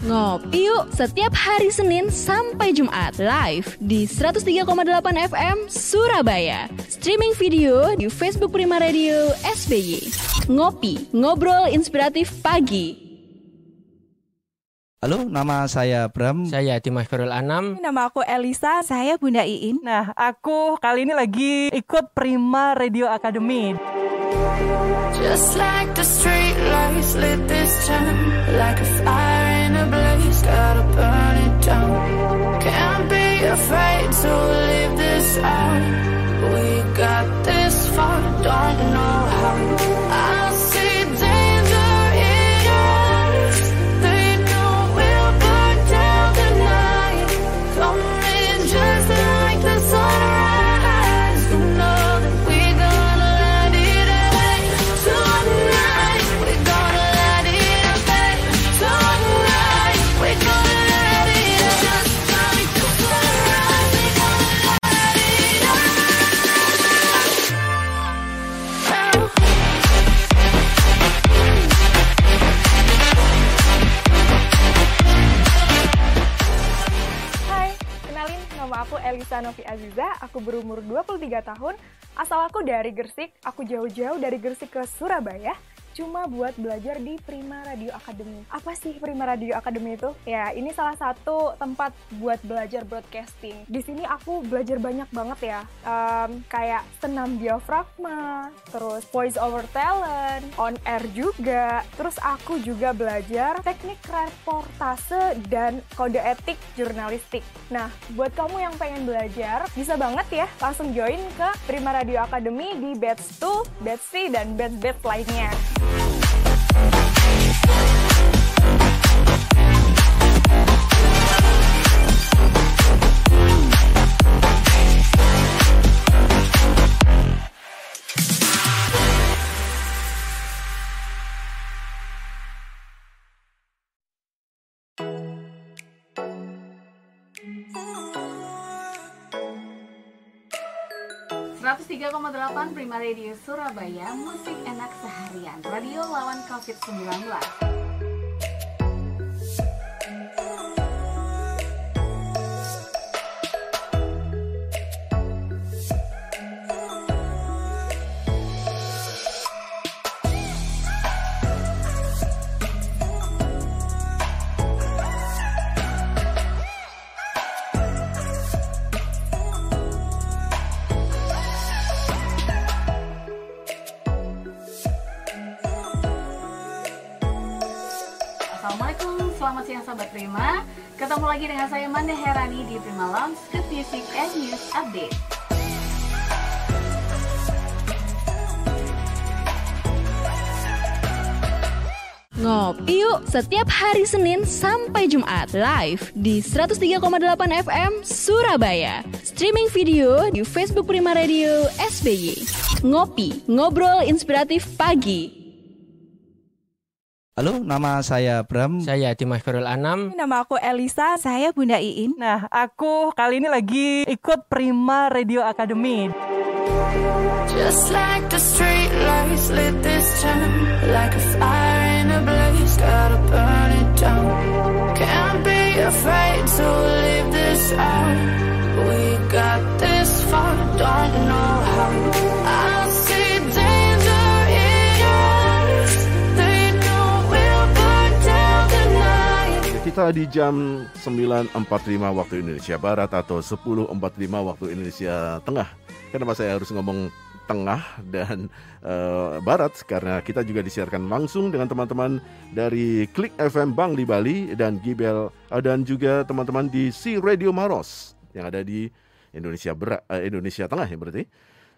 Ngopi yuk setiap hari Senin sampai Jumat live di 103,8 FM Surabaya. Streaming video di Facebook Prima Radio SBY. Ngopi, ngobrol inspiratif pagi. Halo, nama saya Bram. Saya Dimas Khairul Anam. Nama aku Elisa. Saya Bunda Iin. Nah, aku kali ini lagi ikut Prima Radio Academy. Just like the street lights lit this town Like a fire in a blaze, gotta burn it down Can't be afraid to leave this out Novi Aziza, aku berumur 23 tahun, asal aku dari Gersik, aku jauh-jauh dari Gersik ke Surabaya, cuma buat belajar di Prima Radio Academy. Apa sih Prima Radio Academy itu? Ya, ini salah satu tempat buat belajar broadcasting. Di sini aku belajar banyak banget ya, um, kayak senam diafragma, terus voice over talent, on air juga. Terus aku juga belajar teknik reportase dan kode etik jurnalistik. Nah, buat kamu yang pengen belajar, bisa banget ya langsung join ke Prima Radio Academy di batch 2, batch 3, dan batch-batch lainnya. Ooh. 103,8 Prima Radio Surabaya Musik enak seharian. Radio lawan COVID-19 Sahabat Prima Ketemu lagi dengan saya Manda Herani di Prima Lounge ke Music and News Update Ngopi yuk setiap hari Senin sampai Jumat live di 103,8 FM Surabaya. Streaming video di Facebook Prima Radio SBY. Ngopi, ngobrol inspiratif pagi. Halo, nama saya Bram. Saya Dimas Ferul Anam. Nama aku Elisa. Saya Bunda Iin. Nah, aku kali ini lagi ikut Prima Radio Academy. Just like the street lights lit this town Like a fire in a blaze, gotta burn it down Can't be afraid to leave this out We got this far, don't know how kita di jam 9.45 waktu Indonesia Barat atau 10.45 waktu Indonesia Tengah. Kenapa saya harus ngomong tengah dan uh, barat karena kita juga disiarkan langsung dengan teman-teman dari Klik FM Bang di Bali dan Gibel uh, dan juga teman-teman di C Radio Maros yang ada di Indonesia Berat, uh, Indonesia Tengah ya berarti.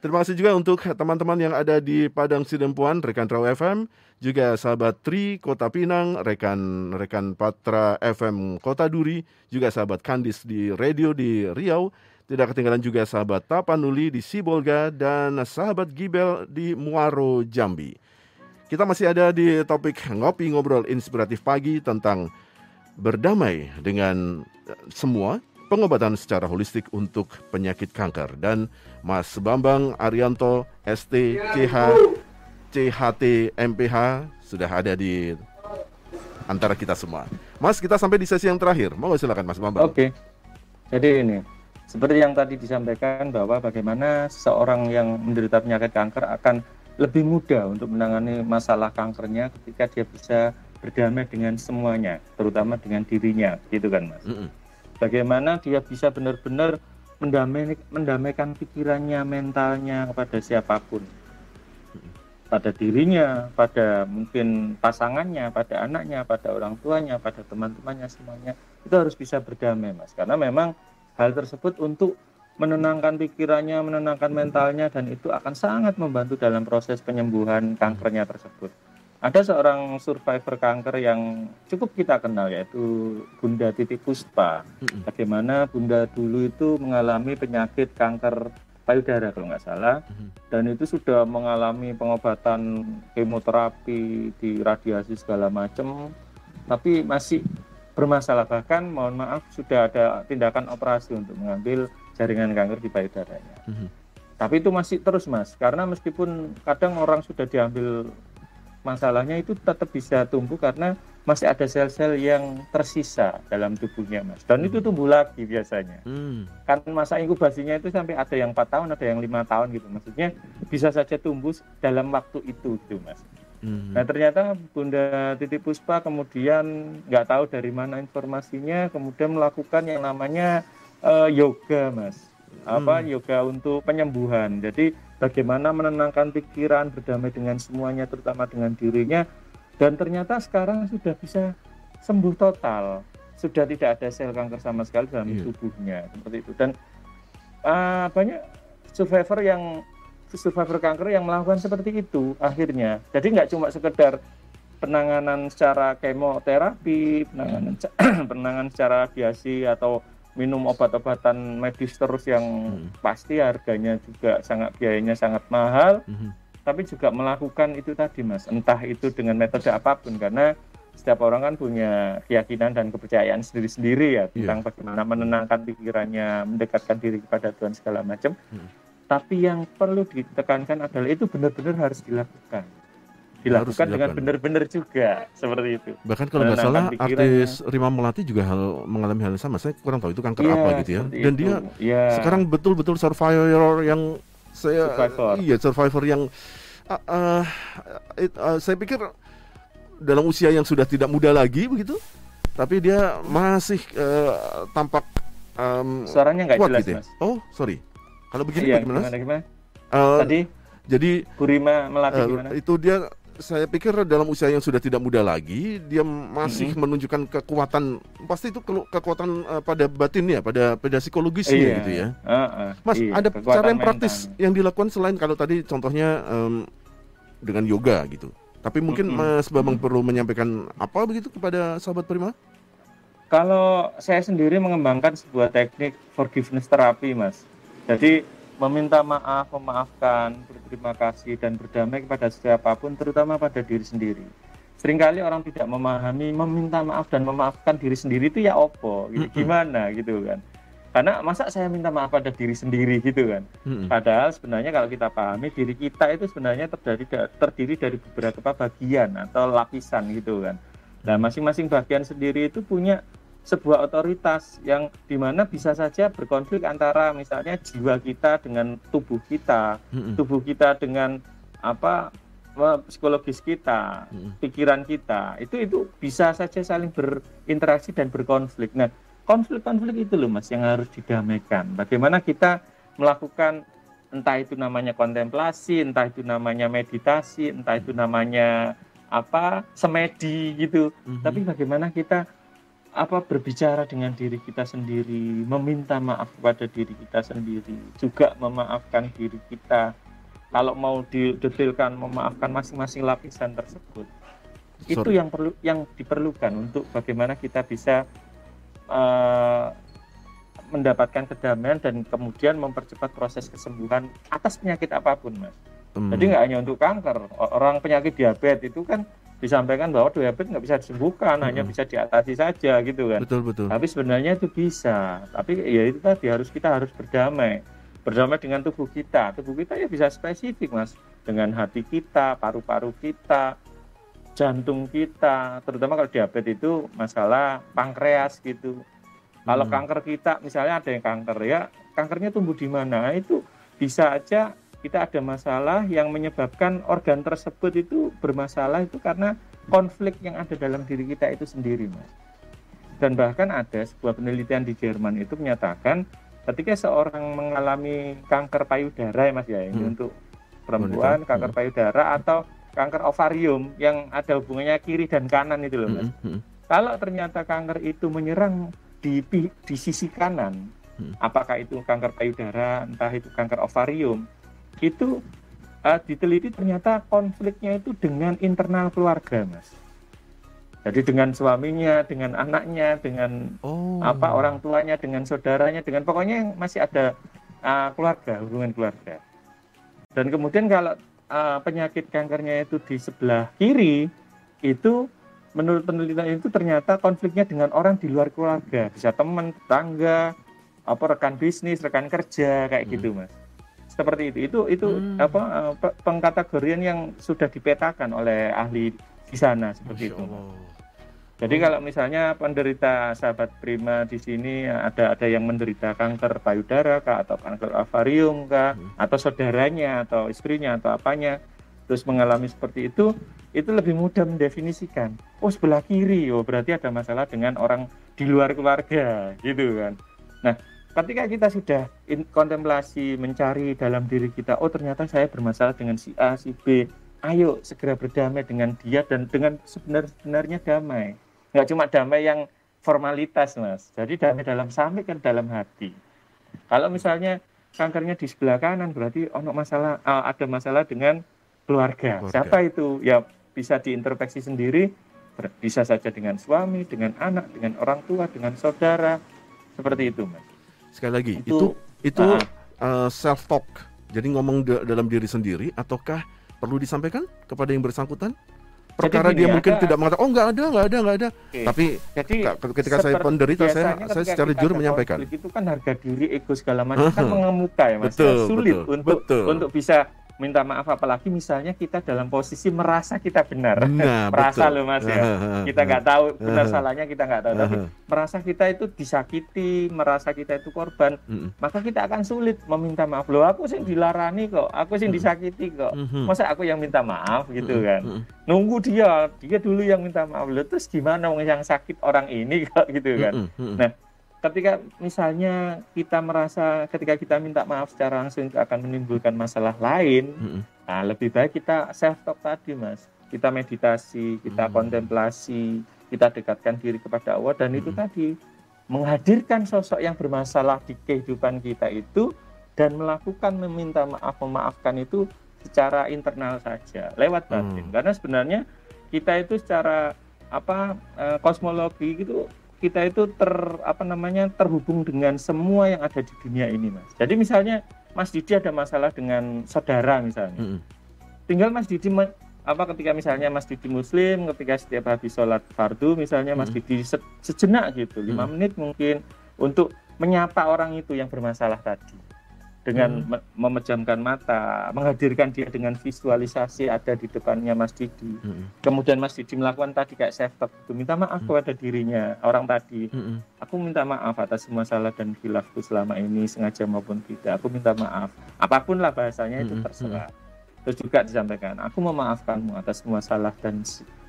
Terima kasih juga untuk teman-teman yang ada di Padang Sidempuan, rekan Trau FM, juga sahabat Tri Kota Pinang, rekan-rekan Patra FM Kota Duri, juga sahabat Kandis di radio di Riau, tidak ketinggalan juga sahabat Tapanuli di Sibolga dan sahabat Gibel di Muaro Jambi. Kita masih ada di topik ngopi ngobrol inspiratif pagi tentang berdamai dengan semua pengobatan secara holistik untuk penyakit kanker dan Mas Bambang Arianto ST CH CHT MPH sudah ada di antara kita semua. Mas, kita sampai di sesi yang terakhir. Mau silakan Mas Bambang. Oke. Jadi ini seperti yang tadi disampaikan bahwa bagaimana seorang yang menderita penyakit kanker akan lebih mudah untuk menangani masalah kankernya ketika dia bisa berdamai dengan semuanya, terutama dengan dirinya, gitu kan, Mas. Mm -mm bagaimana dia bisa benar-benar mendamai, mendamaikan pikirannya, mentalnya kepada siapa pun. Pada dirinya, pada mungkin pasangannya, pada anaknya, pada orang tuanya, pada teman-temannya semuanya. Itu harus bisa berdamai, Mas. Karena memang hal tersebut untuk menenangkan pikirannya, menenangkan mentalnya, dan itu akan sangat membantu dalam proses penyembuhan kankernya tersebut. Ada seorang survivor kanker yang cukup kita kenal yaitu Bunda Titi Puspa. Bagaimana Bunda dulu itu mengalami penyakit kanker payudara kalau nggak salah, dan itu sudah mengalami pengobatan kemoterapi, di radiasi segala macam, tapi masih bermasalah. Bahkan mohon maaf sudah ada tindakan operasi untuk mengambil jaringan kanker di payudaranya. Tapi itu masih terus mas, karena meskipun kadang orang sudah diambil masalahnya itu tetap bisa tumbuh karena masih ada sel-sel yang tersisa dalam tubuhnya mas dan hmm. itu tumbuh lagi biasanya hmm. kan masa inkubasinya itu sampai ada yang empat tahun ada yang lima tahun gitu maksudnya bisa saja tumbuh dalam waktu itu gitu mas Hmm. Nah ternyata Bunda Titi Puspa kemudian nggak tahu dari mana informasinya, kemudian melakukan yang namanya uh, yoga, mas. Apa hmm. yoga untuk penyembuhan. Jadi bagaimana menenangkan pikiran, berdamai dengan semuanya, terutama dengan dirinya. Dan ternyata sekarang sudah bisa sembuh total, sudah tidak ada sel kanker sama sekali dalam yeah. tubuhnya, seperti itu. Dan uh, banyak survivor yang survivor kanker yang melakukan seperti itu akhirnya. Jadi nggak cuma sekedar penanganan secara kemoterapi, penanganan penanganan secara radiasi atau minum obat-obatan medis terus yang hmm. pasti harganya juga sangat biayanya sangat mahal. Hmm. Tapi juga melakukan itu tadi Mas, entah itu dengan metode apa pun karena setiap orang kan punya keyakinan dan kepercayaan sendiri-sendiri ya tentang yeah. bagaimana menenangkan pikirannya, mendekatkan diri kepada Tuhan segala macam. Hmm tapi yang perlu ditekankan adalah itu benar-benar harus dilakukan dilakukan dengan benar-benar juga seperti itu. Bahkan kalau nggak salah artis Rima Melati juga hal mengalami hal yang sama. Saya kurang tahu itu kanker ya, apa gitu ya. Dan itu. dia ya. sekarang betul-betul survivor yang saya survivor. iya survivor yang uh, uh, it, uh, saya pikir dalam usia yang sudah tidak muda lagi begitu. Tapi dia masih uh, tampak um, suaranya nggak jelas, gitu ya? Mas. Oh, sorry. Kalau begini iya, bagaimana? Gimana, gimana? Uh, Tadi jadi Burima melatih uh, gimana? Itu dia saya pikir dalam usia yang sudah tidak muda lagi dia masih mm-hmm. menunjukkan kekuatan pasti itu ke- kekuatan uh, pada batinnya pada pada psikologisnya iya. gitu ya uh, uh, mas iya, ada cara yang praktis mental. yang dilakukan selain kalau tadi contohnya um, dengan yoga gitu tapi mungkin mm-hmm. mas Bambang mm-hmm. perlu menyampaikan apa begitu kepada sahabat Prima kalau saya sendiri mengembangkan sebuah teknik forgiveness terapi mas jadi meminta maaf, memaafkan, berterima kasih dan berdamai kepada siapa pun terutama pada diri sendiri. Seringkali orang tidak memahami meminta maaf dan memaafkan diri sendiri itu ya opo, gitu. gimana gitu kan. Karena masa saya minta maaf pada diri sendiri gitu kan. Padahal sebenarnya kalau kita pahami diri kita itu sebenarnya terdiri, terdiri dari beberapa bagian atau lapisan gitu kan. Nah masing-masing bagian sendiri itu punya sebuah otoritas yang di mana bisa saja berkonflik antara misalnya jiwa kita dengan tubuh kita, tubuh kita dengan apa psikologis kita, pikiran kita, itu itu bisa saja saling berinteraksi dan berkonflik. Nah, konflik-konflik itu loh mas yang harus didamaikan. Bagaimana kita melakukan entah itu namanya kontemplasi, entah itu namanya meditasi, entah itu namanya apa semedi gitu. Mm -hmm. Tapi bagaimana kita apa berbicara dengan diri kita sendiri, meminta maaf kepada diri kita sendiri, juga memaafkan diri kita. Kalau mau didetailkan memaafkan masing-masing lapisan tersebut, Sorry. itu yang perlu yang diperlukan untuk bagaimana kita bisa uh, mendapatkan kedamaian dan kemudian mempercepat proses kesembuhan atas penyakit apa pun, mas. Hmm. Jadi nggak hanya untuk kanker, orang penyakit diabetes itu kan disampaikan bahwa diabetes nggak bisa disembuhkan, hmm. hanya bisa diatasi saja gitu kan. Betul betul. Tapi sebenarnya itu bisa. Tapi ya itu tadi harus kita harus berdamai, berdamai dengan tubuh kita. Tubuh kita ya bisa spesifik mas, dengan hati kita, paru-paru kita, jantung kita. Terutama kalau diabetes itu masalah pankreas gitu. Kalau hmm. kanker kita, misalnya ada yang kanker ya, kankernya tumbuh di mana? Itu bisa aja kita ada masalah yang menyebabkan organ tersebut itu bermasalah itu karena konflik yang ada dalam diri kita itu sendiri, Mas. Dan bahkan ada sebuah penelitian di Jerman itu menyatakan ketika seorang mengalami kanker payudara ya Mas ya, ini hmm. untuk perempuan kanker hmm. payudara atau kanker ovarium yang ada hubungannya kiri dan kanan itu loh, Mas. Hmm. Hmm. Kalau ternyata kanker itu menyerang di di sisi kanan, hmm. apakah itu kanker payudara, entah itu kanker ovarium, itu uh, diteliti ternyata konfliknya itu dengan internal keluarga, mas. Jadi dengan suaminya, dengan anaknya, dengan oh. apa orang tuanya, dengan saudaranya, dengan pokoknya yang masih ada uh, keluarga, hubungan keluarga. Dan kemudian kalau uh, penyakit kankernya itu di sebelah kiri, itu menurut penelitian itu ternyata konfliknya dengan orang di luar keluarga, bisa teman, tetangga, apa rekan bisnis, rekan kerja kayak gitu, hmm. gitu, mas seperti itu. Itu itu hmm. apa eh, pengkategorian yang sudah dipetakan oleh ahli di sana seperti itu. Jadi oh. kalau misalnya penderita sahabat prima di sini ada ada yang menderita kanker payudara kah atau kanker ovarium kah hmm. atau saudaranya atau istrinya atau apanya terus mengalami seperti itu itu lebih mudah mendefinisikan. Oh sebelah kiri, oh berarti ada masalah dengan orang di luar keluarga, gitu kan. Nah, ketika kita sudah in, kontemplasi mencari dalam diri kita, oh ternyata saya bermasalah dengan si A, si B, ayo segera berdamai dengan dia dan dengan sebenar-benarnya damai. Nggak cuma damai yang formalitas, mas. Jadi damai dalam sampai kan dalam hati. Kalau misalnya kankernya di sebelah kanan, berarti oh, masalah, uh, ada masalah dengan keluarga. keluarga. Siapa itu? Ya bisa diintrospeksi sendiri, bisa saja dengan suami, dengan anak, dengan orang tua, dengan saudara, seperti itu, mas. Sekali lagi, itu itu, itu uh, uh, self talk. Jadi ngomong dalam diri sendiri, ataukah perlu disampaikan kepada yang bersangkutan? Perkara dia mungkin tidak mengatakan, oh nggak ada, nggak ada, nggak ada. Oke. Tapi Jadi, ketika saya penderita, saya saya secara jujur menyampaikan. Itu kan harga diri, ego segala macam kan mengemuka ya mas. Betul, sulit betul, untuk betul. untuk bisa minta maaf apalagi misalnya kita dalam posisi merasa kita benar. Nah, merasa loh mas ya. Kita nggak tahu benar salahnya kita nggak tahu. Tapi merasa kita itu disakiti merasa kita itu korban maka kita akan sulit meminta maaf. Loh aku sih dilarani kok aku sih disakiti kok. Masa aku yang minta maaf gitu kan? Nunggu dia dia dulu yang minta maaf. Loh terus gimana yang sakit orang ini kok gitu kan? Nah ketika misalnya kita merasa ketika kita minta maaf secara langsung itu akan menimbulkan masalah lain, mm-hmm. nah lebih baik kita self talk tadi mas, kita meditasi, kita mm-hmm. kontemplasi, kita dekatkan diri kepada Allah dan mm-hmm. itu tadi menghadirkan sosok yang bermasalah di kehidupan kita itu dan melakukan meminta maaf memaafkan itu secara internal saja lewat batin mm. karena sebenarnya kita itu secara apa eh, kosmologi gitu kita itu ter apa namanya terhubung dengan semua yang ada di dunia ini mas jadi misalnya Mas Didi ada masalah dengan saudara misalnya mm -hmm. tinggal Mas Didi apa ketika misalnya Mas Didi Muslim ketika setiap habis sholat fardu misalnya Mas mm -hmm. Didi se sejenak gitu lima mm -hmm. menit mungkin untuk menyapa orang itu yang bermasalah tadi dengan hmm. memejamkan mata, menghadirkan dia dengan visualisasi ada di depannya Mas Didi. Hmm. Kemudian Mas Didi melakukan tadi kayak self talk itu minta maaf hmm. kepada dirinya orang tadi. Hmm. Aku minta maaf atas semua salah dan khilafku selama ini sengaja maupun tidak. Aku minta maaf. Apa pun lah bahasanya itu hmm. terserah. Hmm. Terus juga disampaikan, aku memaafkanmu atas semua salah dan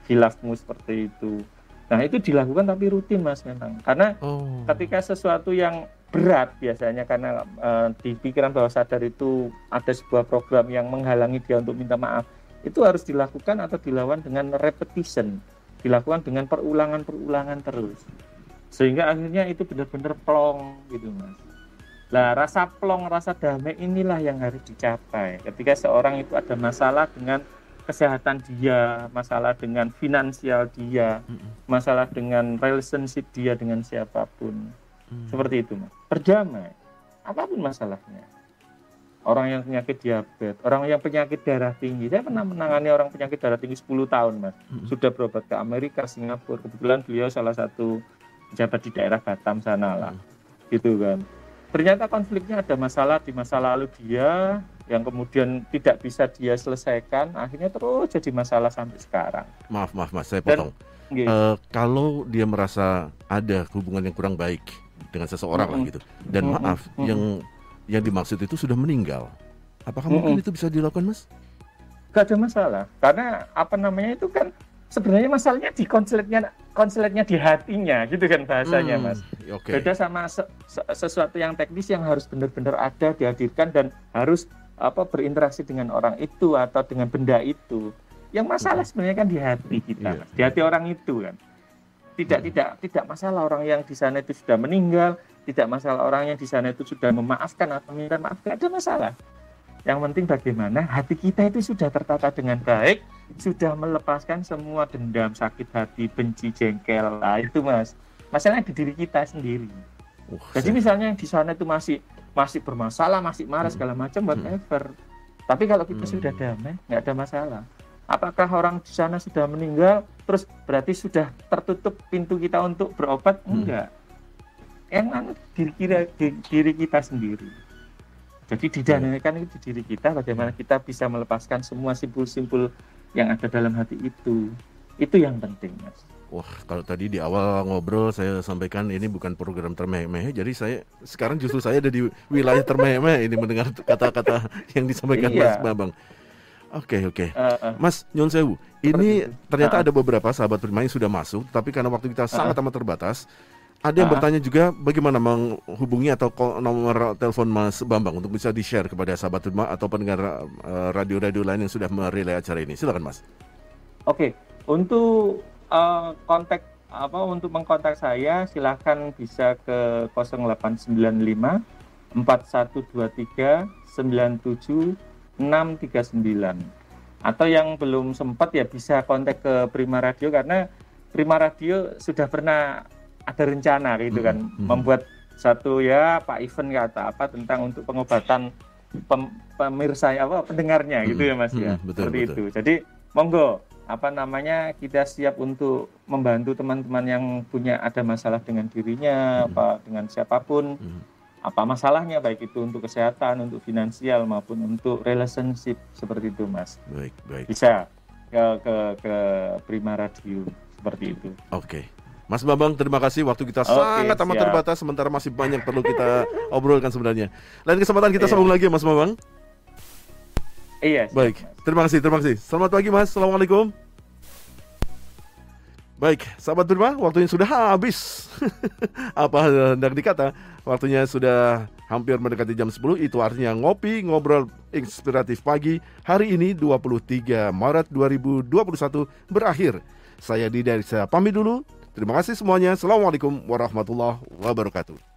khilafmu seperti itu. Nah itu dilakukan tapi rutin mas memang karena oh. ketika sesuatu yang berat biasanya karena uh, di pikiran bawah sadar itu ada sebuah program yang menghalangi dia untuk minta maaf. Itu harus dilakukan atau dilawan dengan repetition. Dilakukan dengan perulangan-perulangan terus. Sehingga akhirnya itu benar-benar plong gitu mas. Lah rasa plong rasa damai inilah yang harus dicapai. Ketika seorang itu ada masalah dengan kesehatan dia masalah dengan finansial dia masalah dengan relationship dia dengan siapa pun Hmm. Seperti itu, Mas. Berdamai. Apa pun masalahnya. Orang yang penyakit diabetes, orang yang penyakit darah tinggi. Saya pernah menangani orang penyakit darah tinggi 10 tahun, Mas. Hmm. Sudah berobat ke Amerika, Singapura. Kebetulan beliau salah satu pejabat di daerah Batam sana lah. Hmm. Gitu kan. Ternyata konfliknya ada masalah di masa lalu dia yang kemudian tidak bisa dia selesaikan, akhirnya terus jadi masalah sampai sekarang. Maaf, maaf, Mas, saya potong. Dan, uh, kalau dia merasa ada hubungan yang kurang baik dengan seseorang lah gitu. Dan maaf, yang yang dimaksud itu sudah meninggal. Apakah mungkin itu bisa dilakukan, Mas? Gak ada masalah, karena apa namanya itu kan sebenarnya masalahnya di konselernya konselernya di hatinya gitu kan bahasanya hmm, mas okay. beda sama se se sesuatu yang teknis yang harus benar-benar ada dihadirkan dan harus apa berinteraksi dengan orang itu atau dengan benda itu yang masalah sebenarnya kan di hati kita yeah. di hati orang itu kan tidak hmm. tidak tidak masalah orang yang di sana itu sudah meninggal tidak masalah orang yang di sana itu sudah memaafkan atau minta maaf tidak ada masalah yang penting bagaimana hati kita itu sudah tertata dengan baik sudah melepaskan semua dendam sakit hati benci jengkel lah itu mas masalahnya di diri kita sendiri uh, jadi misalnya di sana itu masih masih bermasalah masih marah hmm. segala macam hmm. whatever tapi kalau kita hmm. sudah damai nggak ada masalah apakah orang di sana sudah meninggal terus berarti sudah tertutup pintu kita untuk berobat hmm. enggak yang anu diri, kita, diri kita sendiri jadi didamaikan itu di diri kita bagaimana kita bisa melepaskan semua simpul-simpul yang ada dalam hati itu itu yang penting mas Wah, kalau tadi di awal ngobrol saya sampaikan ini bukan program termeh-meh, jadi saya sekarang justru saya ada di wilayah termeh-meh ini mendengar kata-kata yang disampaikan iya. Mas Bambang. Oke oke, Eh, eh. Mas Nyon Sewu, ini itu. ternyata Ah. ada beberapa sahabat Prima yang sudah masuk, tapi karena waktu kita sangat amat terbatas, ada yang Ah. bertanya juga bagaimana menghubungi atau nomor telepon Mas Bambang untuk bisa di-share kepada sahabat Prima atau pendengar eh, radio-radio lain yang sudah merelay acara ini. Silakan Mas. Oke, untuk eh, kontak apa untuk mengkontak saya silahkan bisa ke 0895 4123 97 639 atau yang belum sempat ya bisa kontak ke Prima Radio karena Prima Radio sudah pernah ada rencana gitu kan Hmm, hmm. membuat satu ya Pak event kata apa tentang untuk pengobatan pem- pemirsa apa pendengarnya gitu Hmm, ya Mas ya hmm, betul, seperti betul. itu jadi monggo apa namanya kita siap untuk membantu teman-teman yang punya ada masalah dengan dirinya Hmm. apa dengan siapa pun Hmm. Apa masalahnya baik itu untuk kesehatan untuk finansial maupun untuk relationship seperti itu Mas Baik baik. bisa ke ke ke Prima Radio seperti itu Oke. Mas Bambang, terima kasih. Waktu kita Oke, sangat amat siap. terbatas, sementara masih banyak perlu kita obrolkan sebenarnya. Lain kesempatan kita Iya. sambung lagi ya, Mas Bambang. iya siap, Baik, Mas. terima kasih, terima kasih. Selamat pagi, Mas. Assalamualaikum. Baik, sahabat Prima, waktunya sudah habis. Apa hendak dikata? Waktunya sudah hampir mendekati jam 10, itu artinya ngopi, ngobrol inspiratif pagi hari ini 23 Maret 2021 berakhir. Saya Didi Arisa pamit dulu. Terima kasih semuanya. Assalamualaikum warahmatullahi wabarakatuh.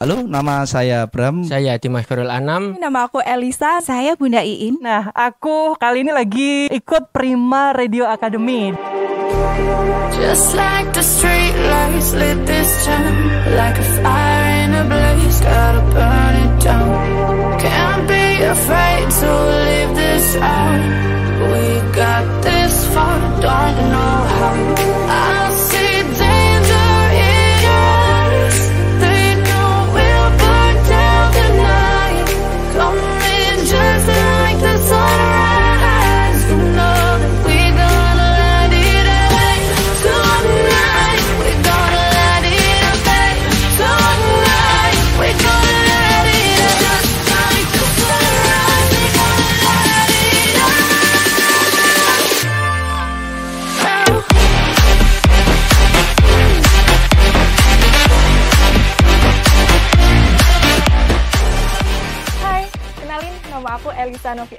Halo, nama saya Bram. Saya Dimas Khairul Anam. Nama aku Elisa, saya Bunda Iin. Nah, aku kali ini lagi ikut Prima Radio Academy. Just like the street lights lit this town Like a fire in a blaze, gotta burn it down Can't be afraid to leave this out We got this far, don't know how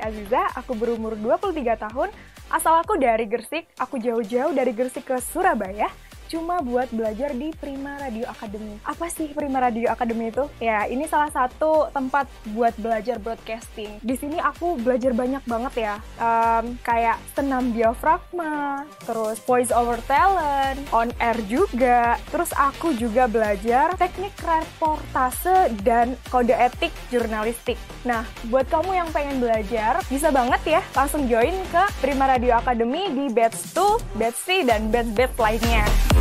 Aziza, aku berumur 23 tahun, asal aku dari Gersik, aku jauh-jauh dari Gersik ke Surabaya, cuma buat belajar di Prima Radio Academy. Apa sih Prima Radio Academy itu? Ya, ini salah satu tempat buat belajar broadcasting. Di sini aku belajar banyak banget ya, Em, kayak senam diafragma, terus voice over talent, on air juga, terus aku juga belajar teknik reportase dan kode etik jurnalistik. Nah, buat kamu yang pengen belajar, bisa banget ya langsung join ke Prima Radio Academy di batch 2, batch 3, dan batch-batch lainnya.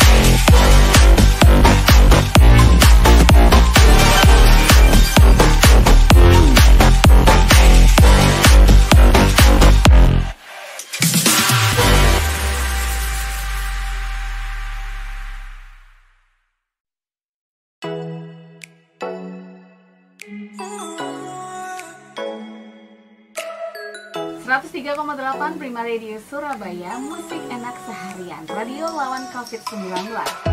103,8 Prima Radio Surabaya Musik enak seharian. Radio lawan COVID-19